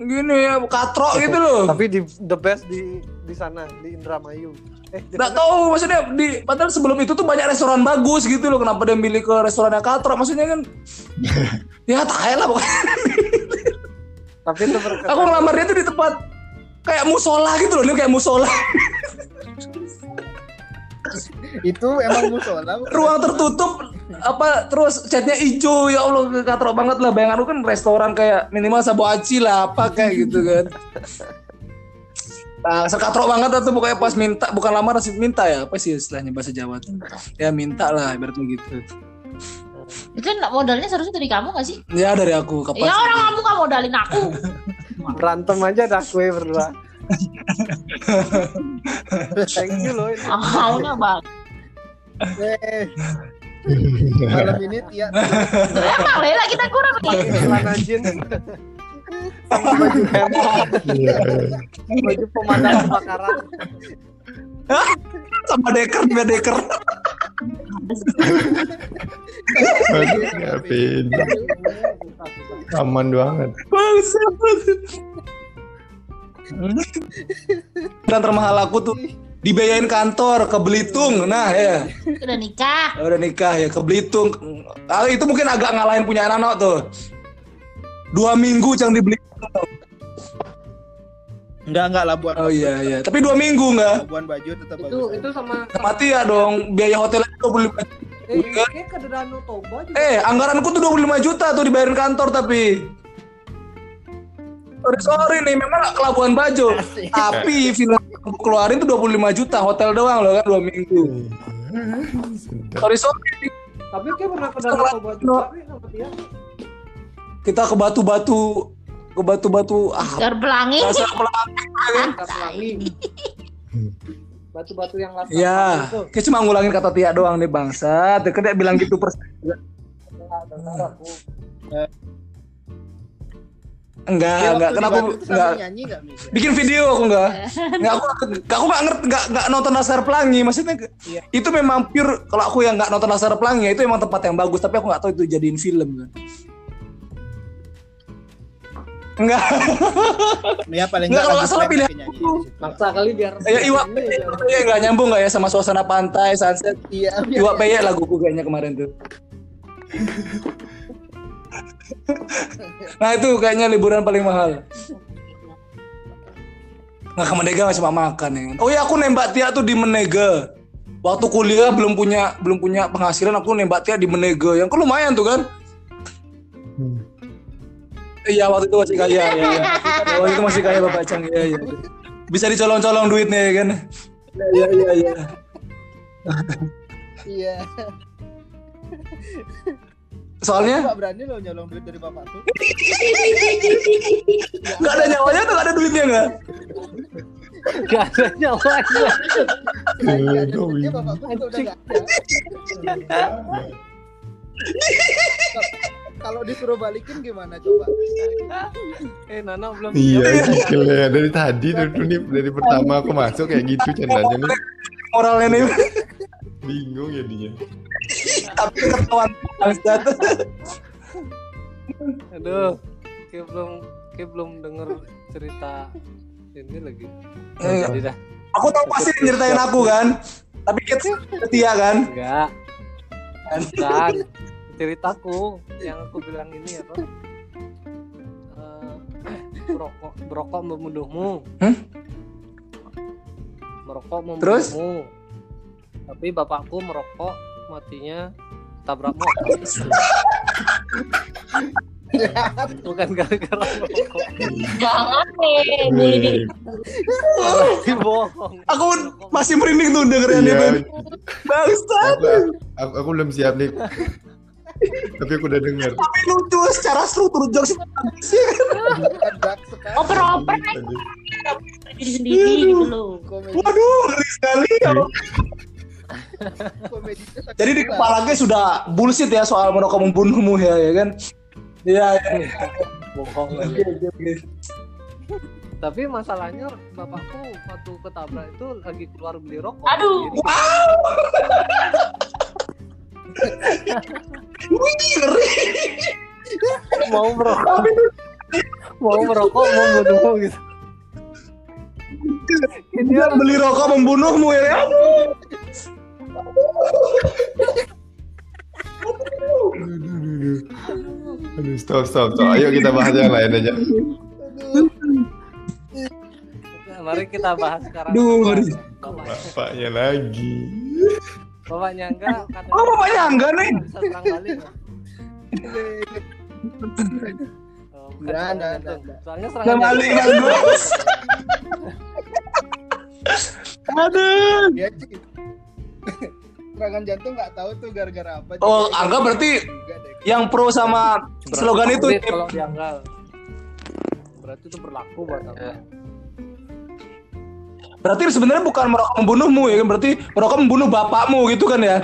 gini ya katro gitu loh. Tapi di the best di di sana di Indramayu. Eh, nggak tahu maksudnya di padahal sebelum itu tuh banyak restoran bagus gitu loh kenapa dia milih ke restorannya katro maksudnya kan. Ya tai lah pokoknya. Tapi itu aku ngelamar dia tuh di tempat kayak musola gitu loh dia kayak musola. Itu emang musola ruang tertutup apa terus catnya hijau. Ya Allah katro banget lah. Bayangan lu kan restoran kayak minimal sabo aci lah apa kayak gitu kan. Nah, sekatro banget tuh pokoknya pas minta bukan lamar sih minta ya. Apa sih istilahnya bahasa Jawa tuh? Ya minta lah ibaratnya gitu itu modalnya seharusnya dari kamu gak sih? Ya dari aku kapan ya orang kamu gak modalin aku berantem aja dah kue berdua. Thank you loh. ini. maunya bang Eh, malam ini Tia emang Lela kita kurang nih Celana jeans. Sama baju hemok, baju pemadam kebakaran. sama deker sama deker. Ngapain? Aman banget. Bangsat. dan termahal aku tuh dibiayain kantor ke Belitung. Nah ya. Udah nikah? Ya udah nikah ya ke Belitung. Ah, itu mungkin agak ngalahin punya anak tuh. Dua minggu cang di Belitung enggak enggak Labuan oh iya iya. Tapi dua minggu nggak Labuan Bajo tetap Itu bagus itu sama mati ya dong. Biaya hotelnya dua puluh eh kayak ke Danau Toba juga. eh anggaranku tuh 25 juta tuh dibayarin kantor tapi. Sorry sorry nih memang ke Labuan Bajo. Tapi film keluarin tuh 25 juta hotel doang loh kan dua minggu. Sorry sorry. Tapi kayak pernah ke Danau Toba juga kita ke batu-batu ke batu-batu. Ah Dar pelangi. bahasa pelangi. Batu-batu yang latar ya itu. kita cuma ngulangin kata Tia doang nih bangsa dia dia bilang gitu persis enggak Dia enggak. Kenapa enggak nyanyi enggak bikin video aku enggak. Enggak aku aku enggak ngerti enggak enggak nonton Laskar Pelangi. Maksudnya Iya. itu memang pure kalau aku yang enggak nonton Laskar Pelangi ya itu emang tempat yang bagus tapi aku enggak tahu itu jadiin film kan enggak ya paling Enggak, kalau lagu nggak salah aku. situ. Maksa kali biar ya Iwa ya enggak nyambung enggak ya sama suasana pantai sunset iya Iwa Peye laguku kayaknya kemarin tuh nah itu kayaknya liburan paling mahal Nah ke Menega masih cuma makan ya. Oh iya aku nembak Tia tuh di Menega. Waktu kuliah belum punya belum punya penghasilan aku nembak Tia di Menega. Yang lumayan tuh kan. Iya waktu itu masih kaya ya. ya. Waktu itu masih kaya Bapak Cang ya ya. Bisa dicolong-colong duitnya ya kan. Iya iya iya. iya Soalnya Pak berani lo nyolong duit dari bapak tuh nggak ada nyawanya tuh nggak ada duitnya nggak. Gak ada nyawanya. Iya, ada duitnya bapak tuh udah nggak ada kalau disuruh balikin gimana coba Eh Nana belum Iya, gokil ya. Dari tadi nih dari pertama aku masuk kayak gitu candanya nih. Moralnya nih. Bingung ya dia. Tapi ketahuan bangsat. Aduh, kayak belum kayak belum denger cerita ini lagi. Eh, Jadi dah, Aku tahu pasti yang nyeritain aku kan. Tapi kita setia kan. enggak. dan ceritaku yang aku bilang ini apa Eh, merokok merokok membunuhmu Hmm? merokok membunuhmu Terus? tapi bapakku merokok matinya tabrak motor bukan gara-gara merokok Jangan nih, bohong Aku masih merinding tuh dengerin Iya, itu. Bangsat. aku, aku, aku belum siap nih. Tapi aku udah denger. Tapi lucu secara struktur jokes Bukan dark sekali. Oper-oper sendiri gitu loh. Waduh, ngeri sekali. ya. Jadi di jelas. kepalanya sudah bullshit ya soal merokok membunuhmu ya, ya kan? Iya, iya. bohong oke, oke. tapi masalahnya bapakku waktu ketabrak itu lagi keluar beli rokok Aduh. Jadi, Wih, ngeri. mau merokok mau merokok mau membunuhmu gitu Dia beli rokok membunuhmu ya. kan? Aduh, stop, stop, stop. Ayo kita bahas yang lain aja. mari kita bahas sekarang Aduh, bapaknya Bapaknya lagi. Bapaknya enggak katanya Oh, bapaknya enggak nih. bisa balik ya? Oh, bukan Enggak, serangan enggak, enggak. soalnya Enggak serangan balik jantung. bagus. Aduh. Dia sih. serangan jantung nggak tahu tuh gara-gara apa. Oh, Jadi, Angga berarti yang pro sama slogan itu kalau dianggal berarti itu berlaku buat aku berarti sebenarnya bukan merokok membunuhmu ya kan berarti merokok membunuh bapakmu gitu kan ya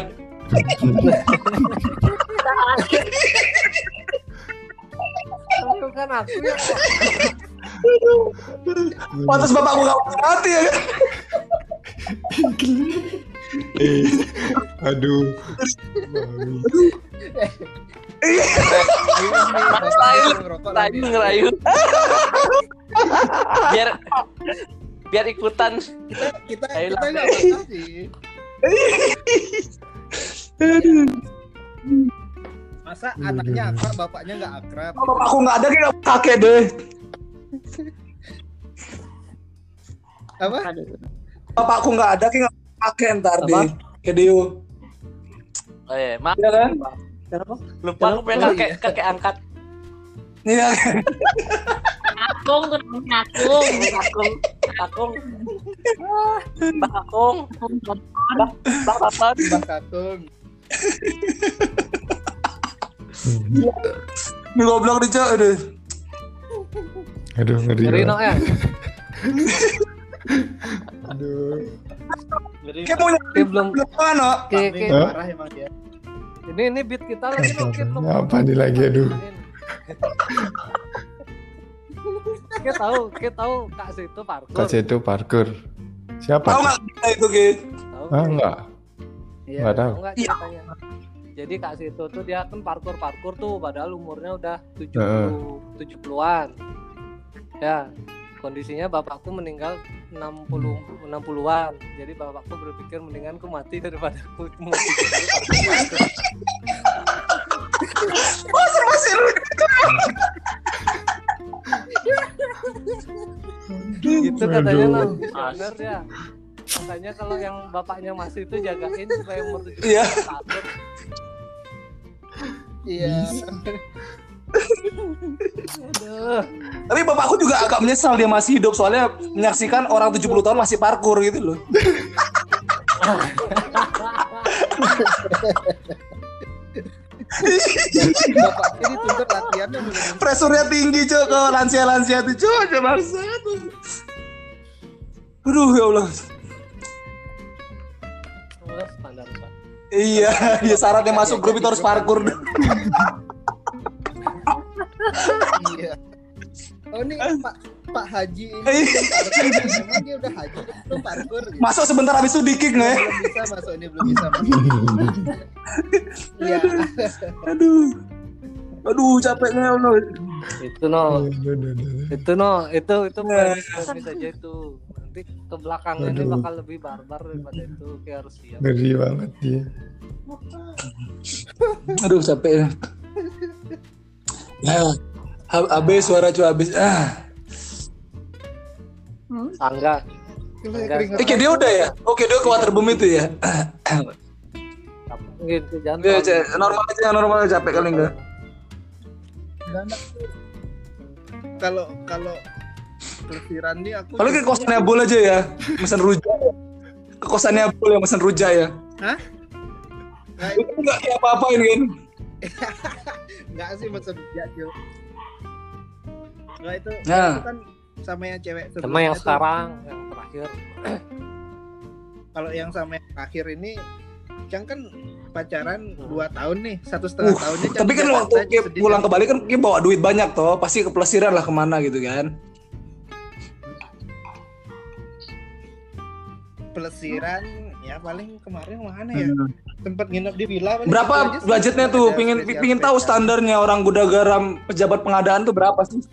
Itu kan aku yang pantas bapakku gak mati ya kan Eh, aduh. Lain, ngerayu. biar biar ikutan. Kita kita Ayo kita nggak apa sih. Masa anaknya akrab, bapaknya nggak akrab? Kalau bapakku nggak ada kayak kakek deh Apa? Bapakku nggak ada kayak kakek ntar Apa? deh Dio Oh iya, maaf ya kan Kenapa? lupa aku pengen Oh, kakek iya. kakek angkat. iya kan Akung tuh namanya Akung. Akung, Akung, Mbak Akung, Mbak Mbak Papan. Mbah Kakung. ini goblok nih cok aduh Aduh, ngeri. Ngeri no ya Aduh. Ngeri. kayak mau Oke, belum belum mana. Hah? parah emang dia. Ini ini beat kita lagi belum. Apa nih lagi, aduh. Kita tahu, kita tahu Kak Situ parkour. Kak Seto parkour. Siapa? tahu nggak kita itu Tahu. Ah, enggak. Iya. Enggak tahu. Tahu nggak Iya. ceritanya? Jadi Kak Situ tuh dia kan parkour parkour tuh padahal umurnya udah 70 Heeh. 70-an. Ya. Kondisinya bapakku meninggal 60 60-an. Jadi bapakku berpikir mendingan ku mati daripada aku mati. masih masih gitu katanya no. Bener ya. Makanya kalau yang bapaknya masih itu jagain supaya umur 70 Iya. Iya. Aduh. tapi bapakku juga agak menyesal dia masih hidup soalnya menyaksikan orang 70 tahun masih parkur gitu loh Bapaknya dituntut latihannya mulai Pressure-nya tinggi cok ke lansia-lansia tuh cok aja bangsa Aduh ya Allah. Standar. Iya, iya syaratnya masuk grup itu harus parkur. Iya. Oh ini Pak Pak Haji ini. Emang dia udah haji belum parkur. gitu. Masuk sebentar habis itu di kick nggak ya? Belum bisa masuk ini belum bisa masuk. Iya. Aduh Aduh capeknya Allah Itu no, aduh, aduh. itu no, itu itu premis premis aja itu. Nanti ke belakangnya ini Aduh. bakal lebih barbar daripada itu kayak harus siap Ngeri banget dia. Aduh capek ya. Ya, ha- habis suara cu habis. Ah. Angga Eh, kayak dia udah ya? Oke, dia ke waterboom itu ya. gitu jangan Cek. normal aja, normal aja capek kali enggak? Kalau kalau pelesiran nih aku Kalau ke kosannya Abul aja ya, mesen rujak. Ke kosannya Abul ya, mesen rujak ya. Hah? Nah, Itu enggak kayak apa-apain kan? Enggak sih maksud dia Cil. Enggak itu, Nah. itu kan sama yang cewek sama yang tuh. sekarang yang terakhir Kalau yang sama yang terakhir ini Cang kan pacaran 2 tahun nih, satu setengah Uh, tahunnya Cang Tapi kan waktu Ki sedih pulang ke kan? Bali kan Ki bawa duit banyak toh, pasti ke pelesiran lah ke mana gitu kan? pelesiran ya paling kemarin mana ya? Tempat nginep di villa Berapa budgetnya tuh? ada Pingin spesial- pingin tahu standarnya orang gudang garam pejabat pengadaan tuh berapa sih?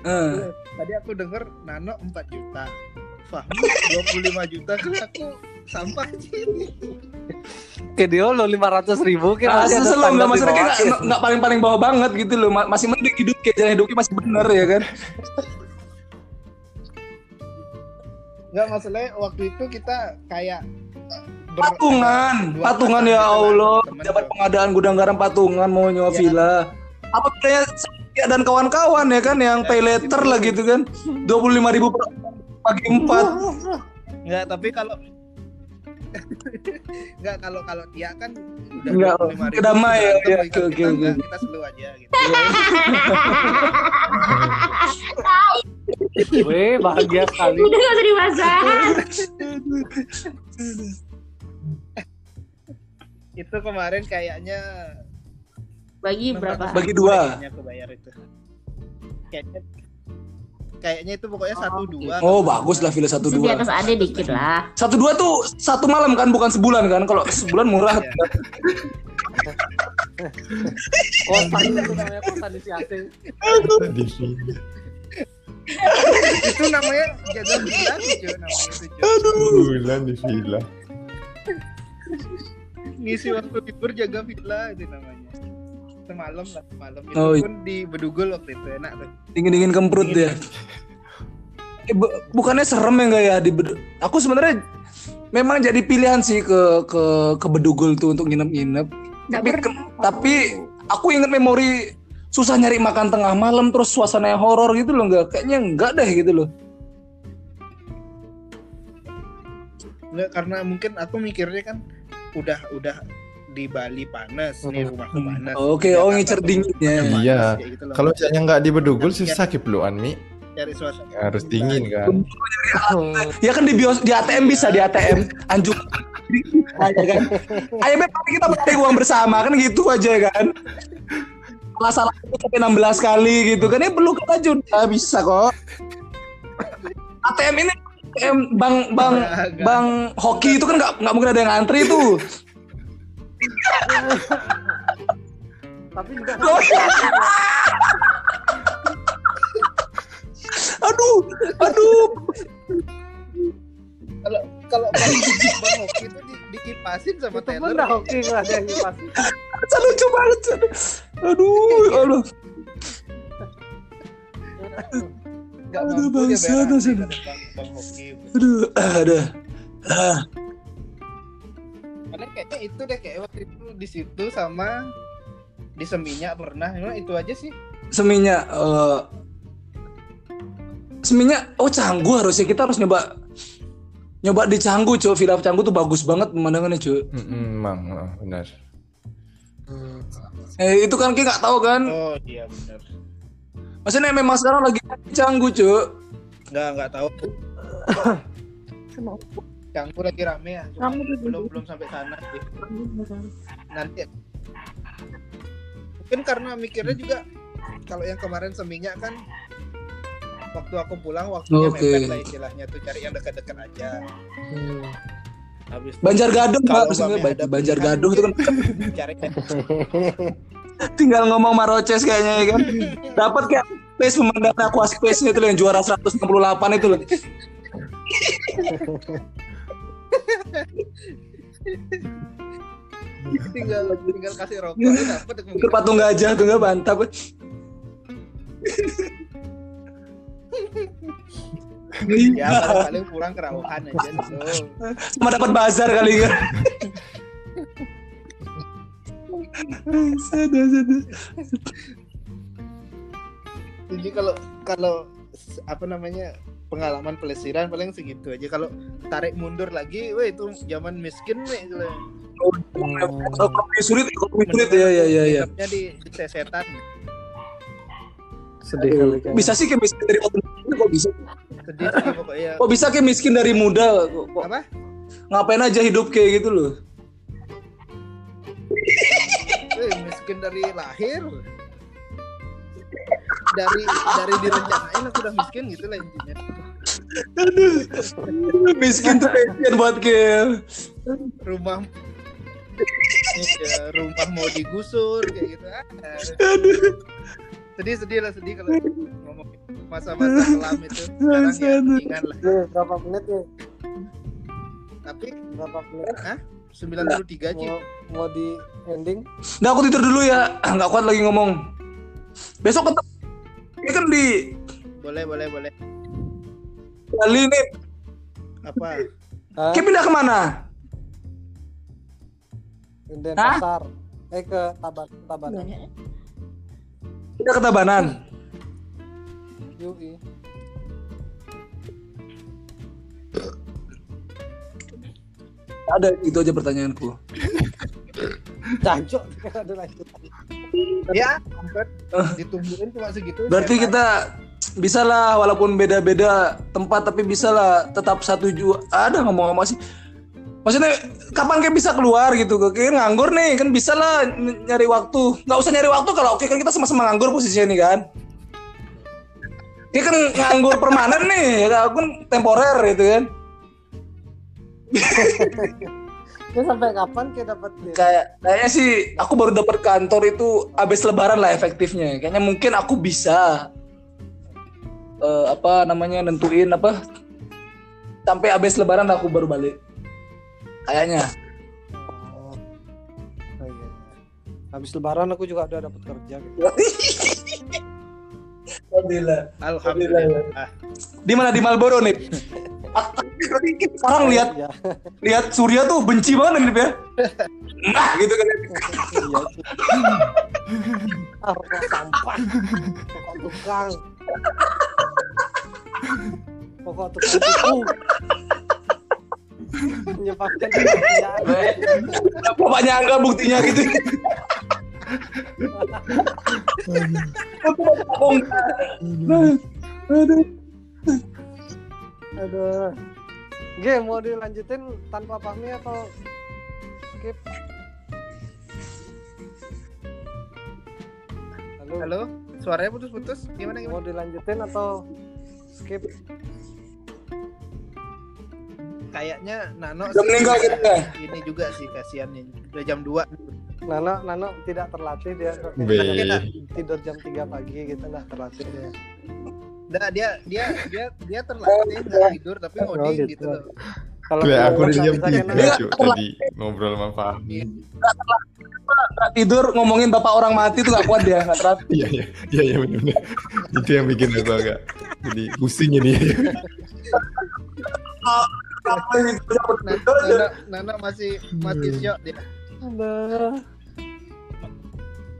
Eh, Tadi aku denger Nano 4 juta. Fahmi 25 juta kan aku sampah sih. kayak dia lo lima ratus ribu kayak ah, masih ada standar nggak maksudnya kayak nggak- nggak paling paling bawah banget gitu loh, Ma- masih mending hidup kayak jalan hidupnya masih bener ya kan? Enggak masalahnya waktu itu kita kayak ber- Patungan, patungan ya kan, Allah, tuh. pengadaan gudang garam patungan mau nyewa Iya. villa. Apa bedanya saya dan kawan-kawan ya kan yang pay later lah gitu kan, dua puluh lima ribu per pagi empat. Enggak, tapi kalau Enggak kalau kalau dia kan udah Enggak, 25.000 kedamai ya, ya, oke, oke, kita, oke. kita slow aja gitu. Weh, bahagia sekali Udah gak usah dibahas. Itu kemarin kayaknya Bagi berapa? Bagi dua. Kayaknya aku bayar itu. Kayaknya kayaknya itu pokoknya satu dua. Oh bagus lah villa satu Masih di dua. atas ade dikit lah. Satu dua tuh satu malam kan bukan sebulan kan? Kalau sebulan murah. Iya. kosan itu namanya kosan di sini. itu namanya namanya itu cuy. Bulan di villa. Ngisi waktu libur jaga villa itu namanya. Semalam lah semalam itu Oh, iya. pun di Bedugul waktu itu enak tuh. Dingin dingin kemprut ya. Eh, bu- bukannya serem ya enggak ya di Bedu- Aku sebenarnya memang jadi pilihan sih ke ke ke Bedugul tuh untuk nginep-nginep. Tapi ke- tapi aku inget memori susah nyari makan tengah malam terus suasana yang horor gitu loh enggak kayaknya enggak deh gitu loh. Nggak, karena mungkin aku mikirnya kan udah udah di Bali panas nih rumahku panas. Oke, oh ngincer dinginnya. Iya. gitu. Kalau misalnya nggak di Bedugul susah kipluan mi. cari suasana Harus dingin kan. Ya kan di bios di ATM bisa di ATM anjuk. Ayo kan. Ayo tapi kita bagi uang bersama kan gitu aja kan. Salah salah itu sampai 16 kali gitu kan ya perlu aja udah bisa kok. ATM ini ATM bang bang bang hoki itu kan nggak nggak mungkin ada yang ngantri tuh. Tapi juga Aduh, aduh. kalau kalau bang, Hoki itu di, dikipasin sama itu Taylor bener oke nggak ada yang pasti Lucu banget. Aduh, aduh. nggak Aduh, mampu dia bangsa, bangsa. bang, bang Hoki Aduh, ada. Ah, kayaknya itu deh kayak waktu itu di situ sama di Seminyak pernah. Emang itu aja sih. Seminya eh seminya oh Canggu harusnya. Kita harus nyoba nyoba di Canggu cuy villa Canggu tuh bagus banget pemandangannya cuy Mm-mm, Emang ah, benar. eh itu kan kita nggak tahu kan? Oh iya benar. Maksudnya memang sekarang lagi di Canggu cuy nggak nggak tahu Canggu lagi rame ya cuma Kamu tuh belum belum sampai sana sih. Nanti. Mungkin karena mikirnya juga kalau yang kemarin Seminyak kan waktu aku pulang waktunya Oke. mepet lah istilahnya tuh cari yang dekat-dekat aja. Habis itu Banjar Gaduh Kalau ada Banjar pilihan, Gaduh itu kan cari tinggal ngomong maroces kayaknya ya kan? Dapat kayak space pemandangan aqua space itu yang juara 168 itu loh tinggal tinggal kasih rokok. Udah dapet itu patung gajah tuh nggak mantap ya paling paling kurang kerawahan aja tuh sama dapat bazar kali kan Sada, sada. jadi kalau kalau apa namanya pengalaman pelesiran paling segitu aja kalau tarik mundur lagi weh itu zaman miskin weh gitu. Oh, kopi sulit, kopi sulit ya, ya, ya, ya. Di, di sesetan sedih kali kan Bisa sih kayak miskin dari waktu muda, kok bisa? sedih sedih pokoknya Kok bisa kayak miskin dari muda? Kok, kok- apa ngapain aja hidup kayak gitu loh? Weh, miskin dari lahir dari dari direncanain aku udah miskin gitu lah intinya. Miskin tuh pengen buat kayak rumah. Ya, rumah mau digusur kayak gitu. Ah. sedih sedih lah sedih kalau ngomong masa-masa kelam itu. Sekarang ya mendingan lah. Berapa menit nih tapi berapa menit? 93 Ci. mau mau di ending? Nah aku tidur dulu ya, nggak kuat lagi ngomong. Besok ketemu. Ini kan di boleh boleh boleh Bali nih. apa Hah? Kayak pindah ke mana? Hah? Denpasar eh ke Tabat Tabanan Pindah ke Tabanan. Yui Ada itu aja pertanyaanku. Jancok ada lanjutan ya ampun. ditungguin cuma segitu Berarti Siapa? kita bisa lah walaupun beda-beda tempat tapi bisa lah tetap satu jua. Ada ngomong-ngomong sih. Maksudnya kapan kayak bisa keluar gitu? Kayak nganggur nih kan bisa lah ny- nyari waktu. Nggak usah nyari waktu kalau oke kan kita sama-sama nganggur posisinya nih kan. Dia kan nganggur permanen nih, ya aku kan temporer gitu kan. Ini sampai kapan kita dapat kayak kayaknya sih aku baru dapat kantor itu abis lebaran lah efektifnya. Kayaknya mungkin aku bisa eh, apa namanya nentuin apa sampai abis lebaran aku baru balik. Kayaknya. Oh. Oh, iya. Habis lebaran aku juga udah dapat kerja. Gitu. Alhamdulillah. Alhamdulillah. Di mana? Di Marlboro nih sekarang lihat Iya. lihat Surya tuh benci banget nih ya nah gitu kan Iya. Ah, sampah. Rokok tukang. Rokok tukang tipu. Menyebabkan kebahagiaan. bapaknya angga buktinya gitu Aduh. Aduh. Game mau dilanjutin tanpa Fahmi atau skip? Halo, halo suaranya putus-putus gimana mau gimana dilanjutin atau skip? kayaknya Nano Udah meninggal gitu ya? ini juga sih kasihan nih udah jam 2 Nano, Nano tidak terlatih dia Be. tidur jam 3 pagi gitu lah terlatih dia. Nah, dia dia dia dia terlatih nggak tidur tapi Oh, ngoding gitu. gitu loh. Kalau aku udah jam tiga Cuk, tadi ngobrol sama Fahmi. Nggak tidur ngomongin bapak orang mati tuh gak kuat dia nggak terapi Iya iya iya iya benar. Itu yang bikin aku agak jadi pusing ini. Nah, Nana, Nana masih masih Hmm. syok dia.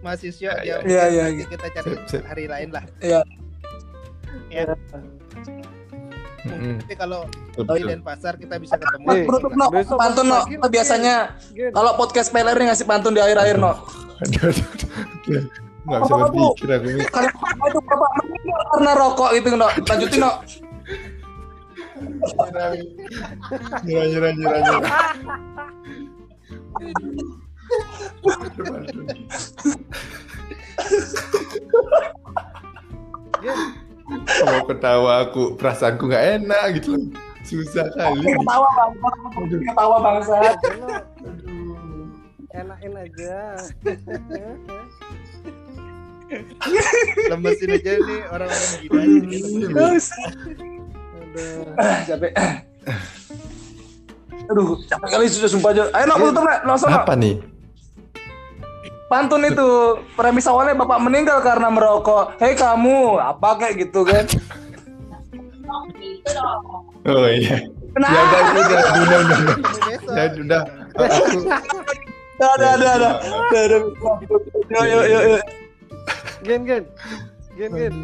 Masih syok dia. Iya, iya, Nanti kita cari hari lain lah. Iya. Ya, Mm-mm. nanti kalau di. Denpasar kita bisa ketemu. Eh, Penutup no, Besok pantun no. biasanya Gin. kalau podcast peler nih ngasih pantun di akhir-akhir no. Aduh, aduh, aduh. Nggak bisa berpikir aku nih. Kalau apa itu bapak meninggal karena rokok gitu no. Lanjutin no. Nyerah nyerah nyerah nyerah. Ketawa aku, perasaanku nggak enak gitu loh. Susah kali. Ketawa bangsa. Ketawa bangsa. Enakin aja. Lemesin aja nih orang-orang gila. Ah, capek. Aduh, capek kali sudah sumpah aja. Ayo nak tutup nak, langsung nak. Apa nih? Pantun itu premis awalnya bapak meninggal karena merokok. Hei kamu, apa kayak gitu kan? Oh iya. Nah, Ya udah udah udah udah udah. udah. Ya udah. Ada ada. Ada ada. Yuk yuk yuk. Gen gen. Gen gen.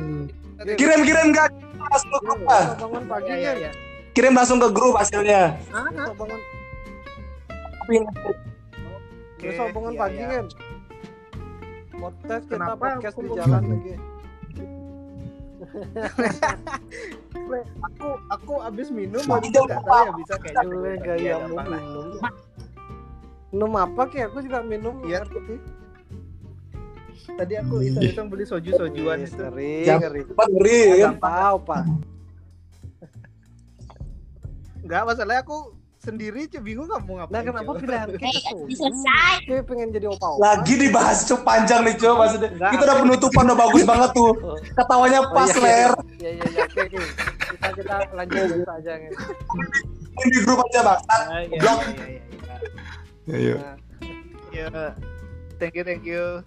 Kirim kirim kan langsung ke grup bangun pagi Iya, iya, iya. Kirim langsung ke grup hasilnya. Bangun Oke, besok bangun iya, pagi iya. kan. Podcast kita Kenapa podcast aku di jalan lagi. Aku aku abis minum baru nggak tahu ya bisa kayaknya. Gue Iya, gaya mau lah. minum. Minum apa kayak aku juga minum Iya. air putih. Tadi aku iseng-iseng beli soju-sojuan Ih, itu. Ngeri, ngeri. Ngeri ya kan. Gak tahu pak. Enggak, masalahnya aku sendiri cuy bingung kamu ngapain. Nah kenapa cuy. pilihan kita tuh? selesai. Kayak pengen jadi opa-opa. Lagi dibahas cukup panjang nih cuy maksudnya. Enggak. Kita udah penutupan udah bagus banget tuh. Ketawanya Oh, pas iya, ler. Iya iya iya oke oke. Kita kita lanjut lanjut aja. Ini di grup aja bang. Ah, iya, Blok. iya, iya, iya. Ayo. Nah, Iya. Thank you, thank you.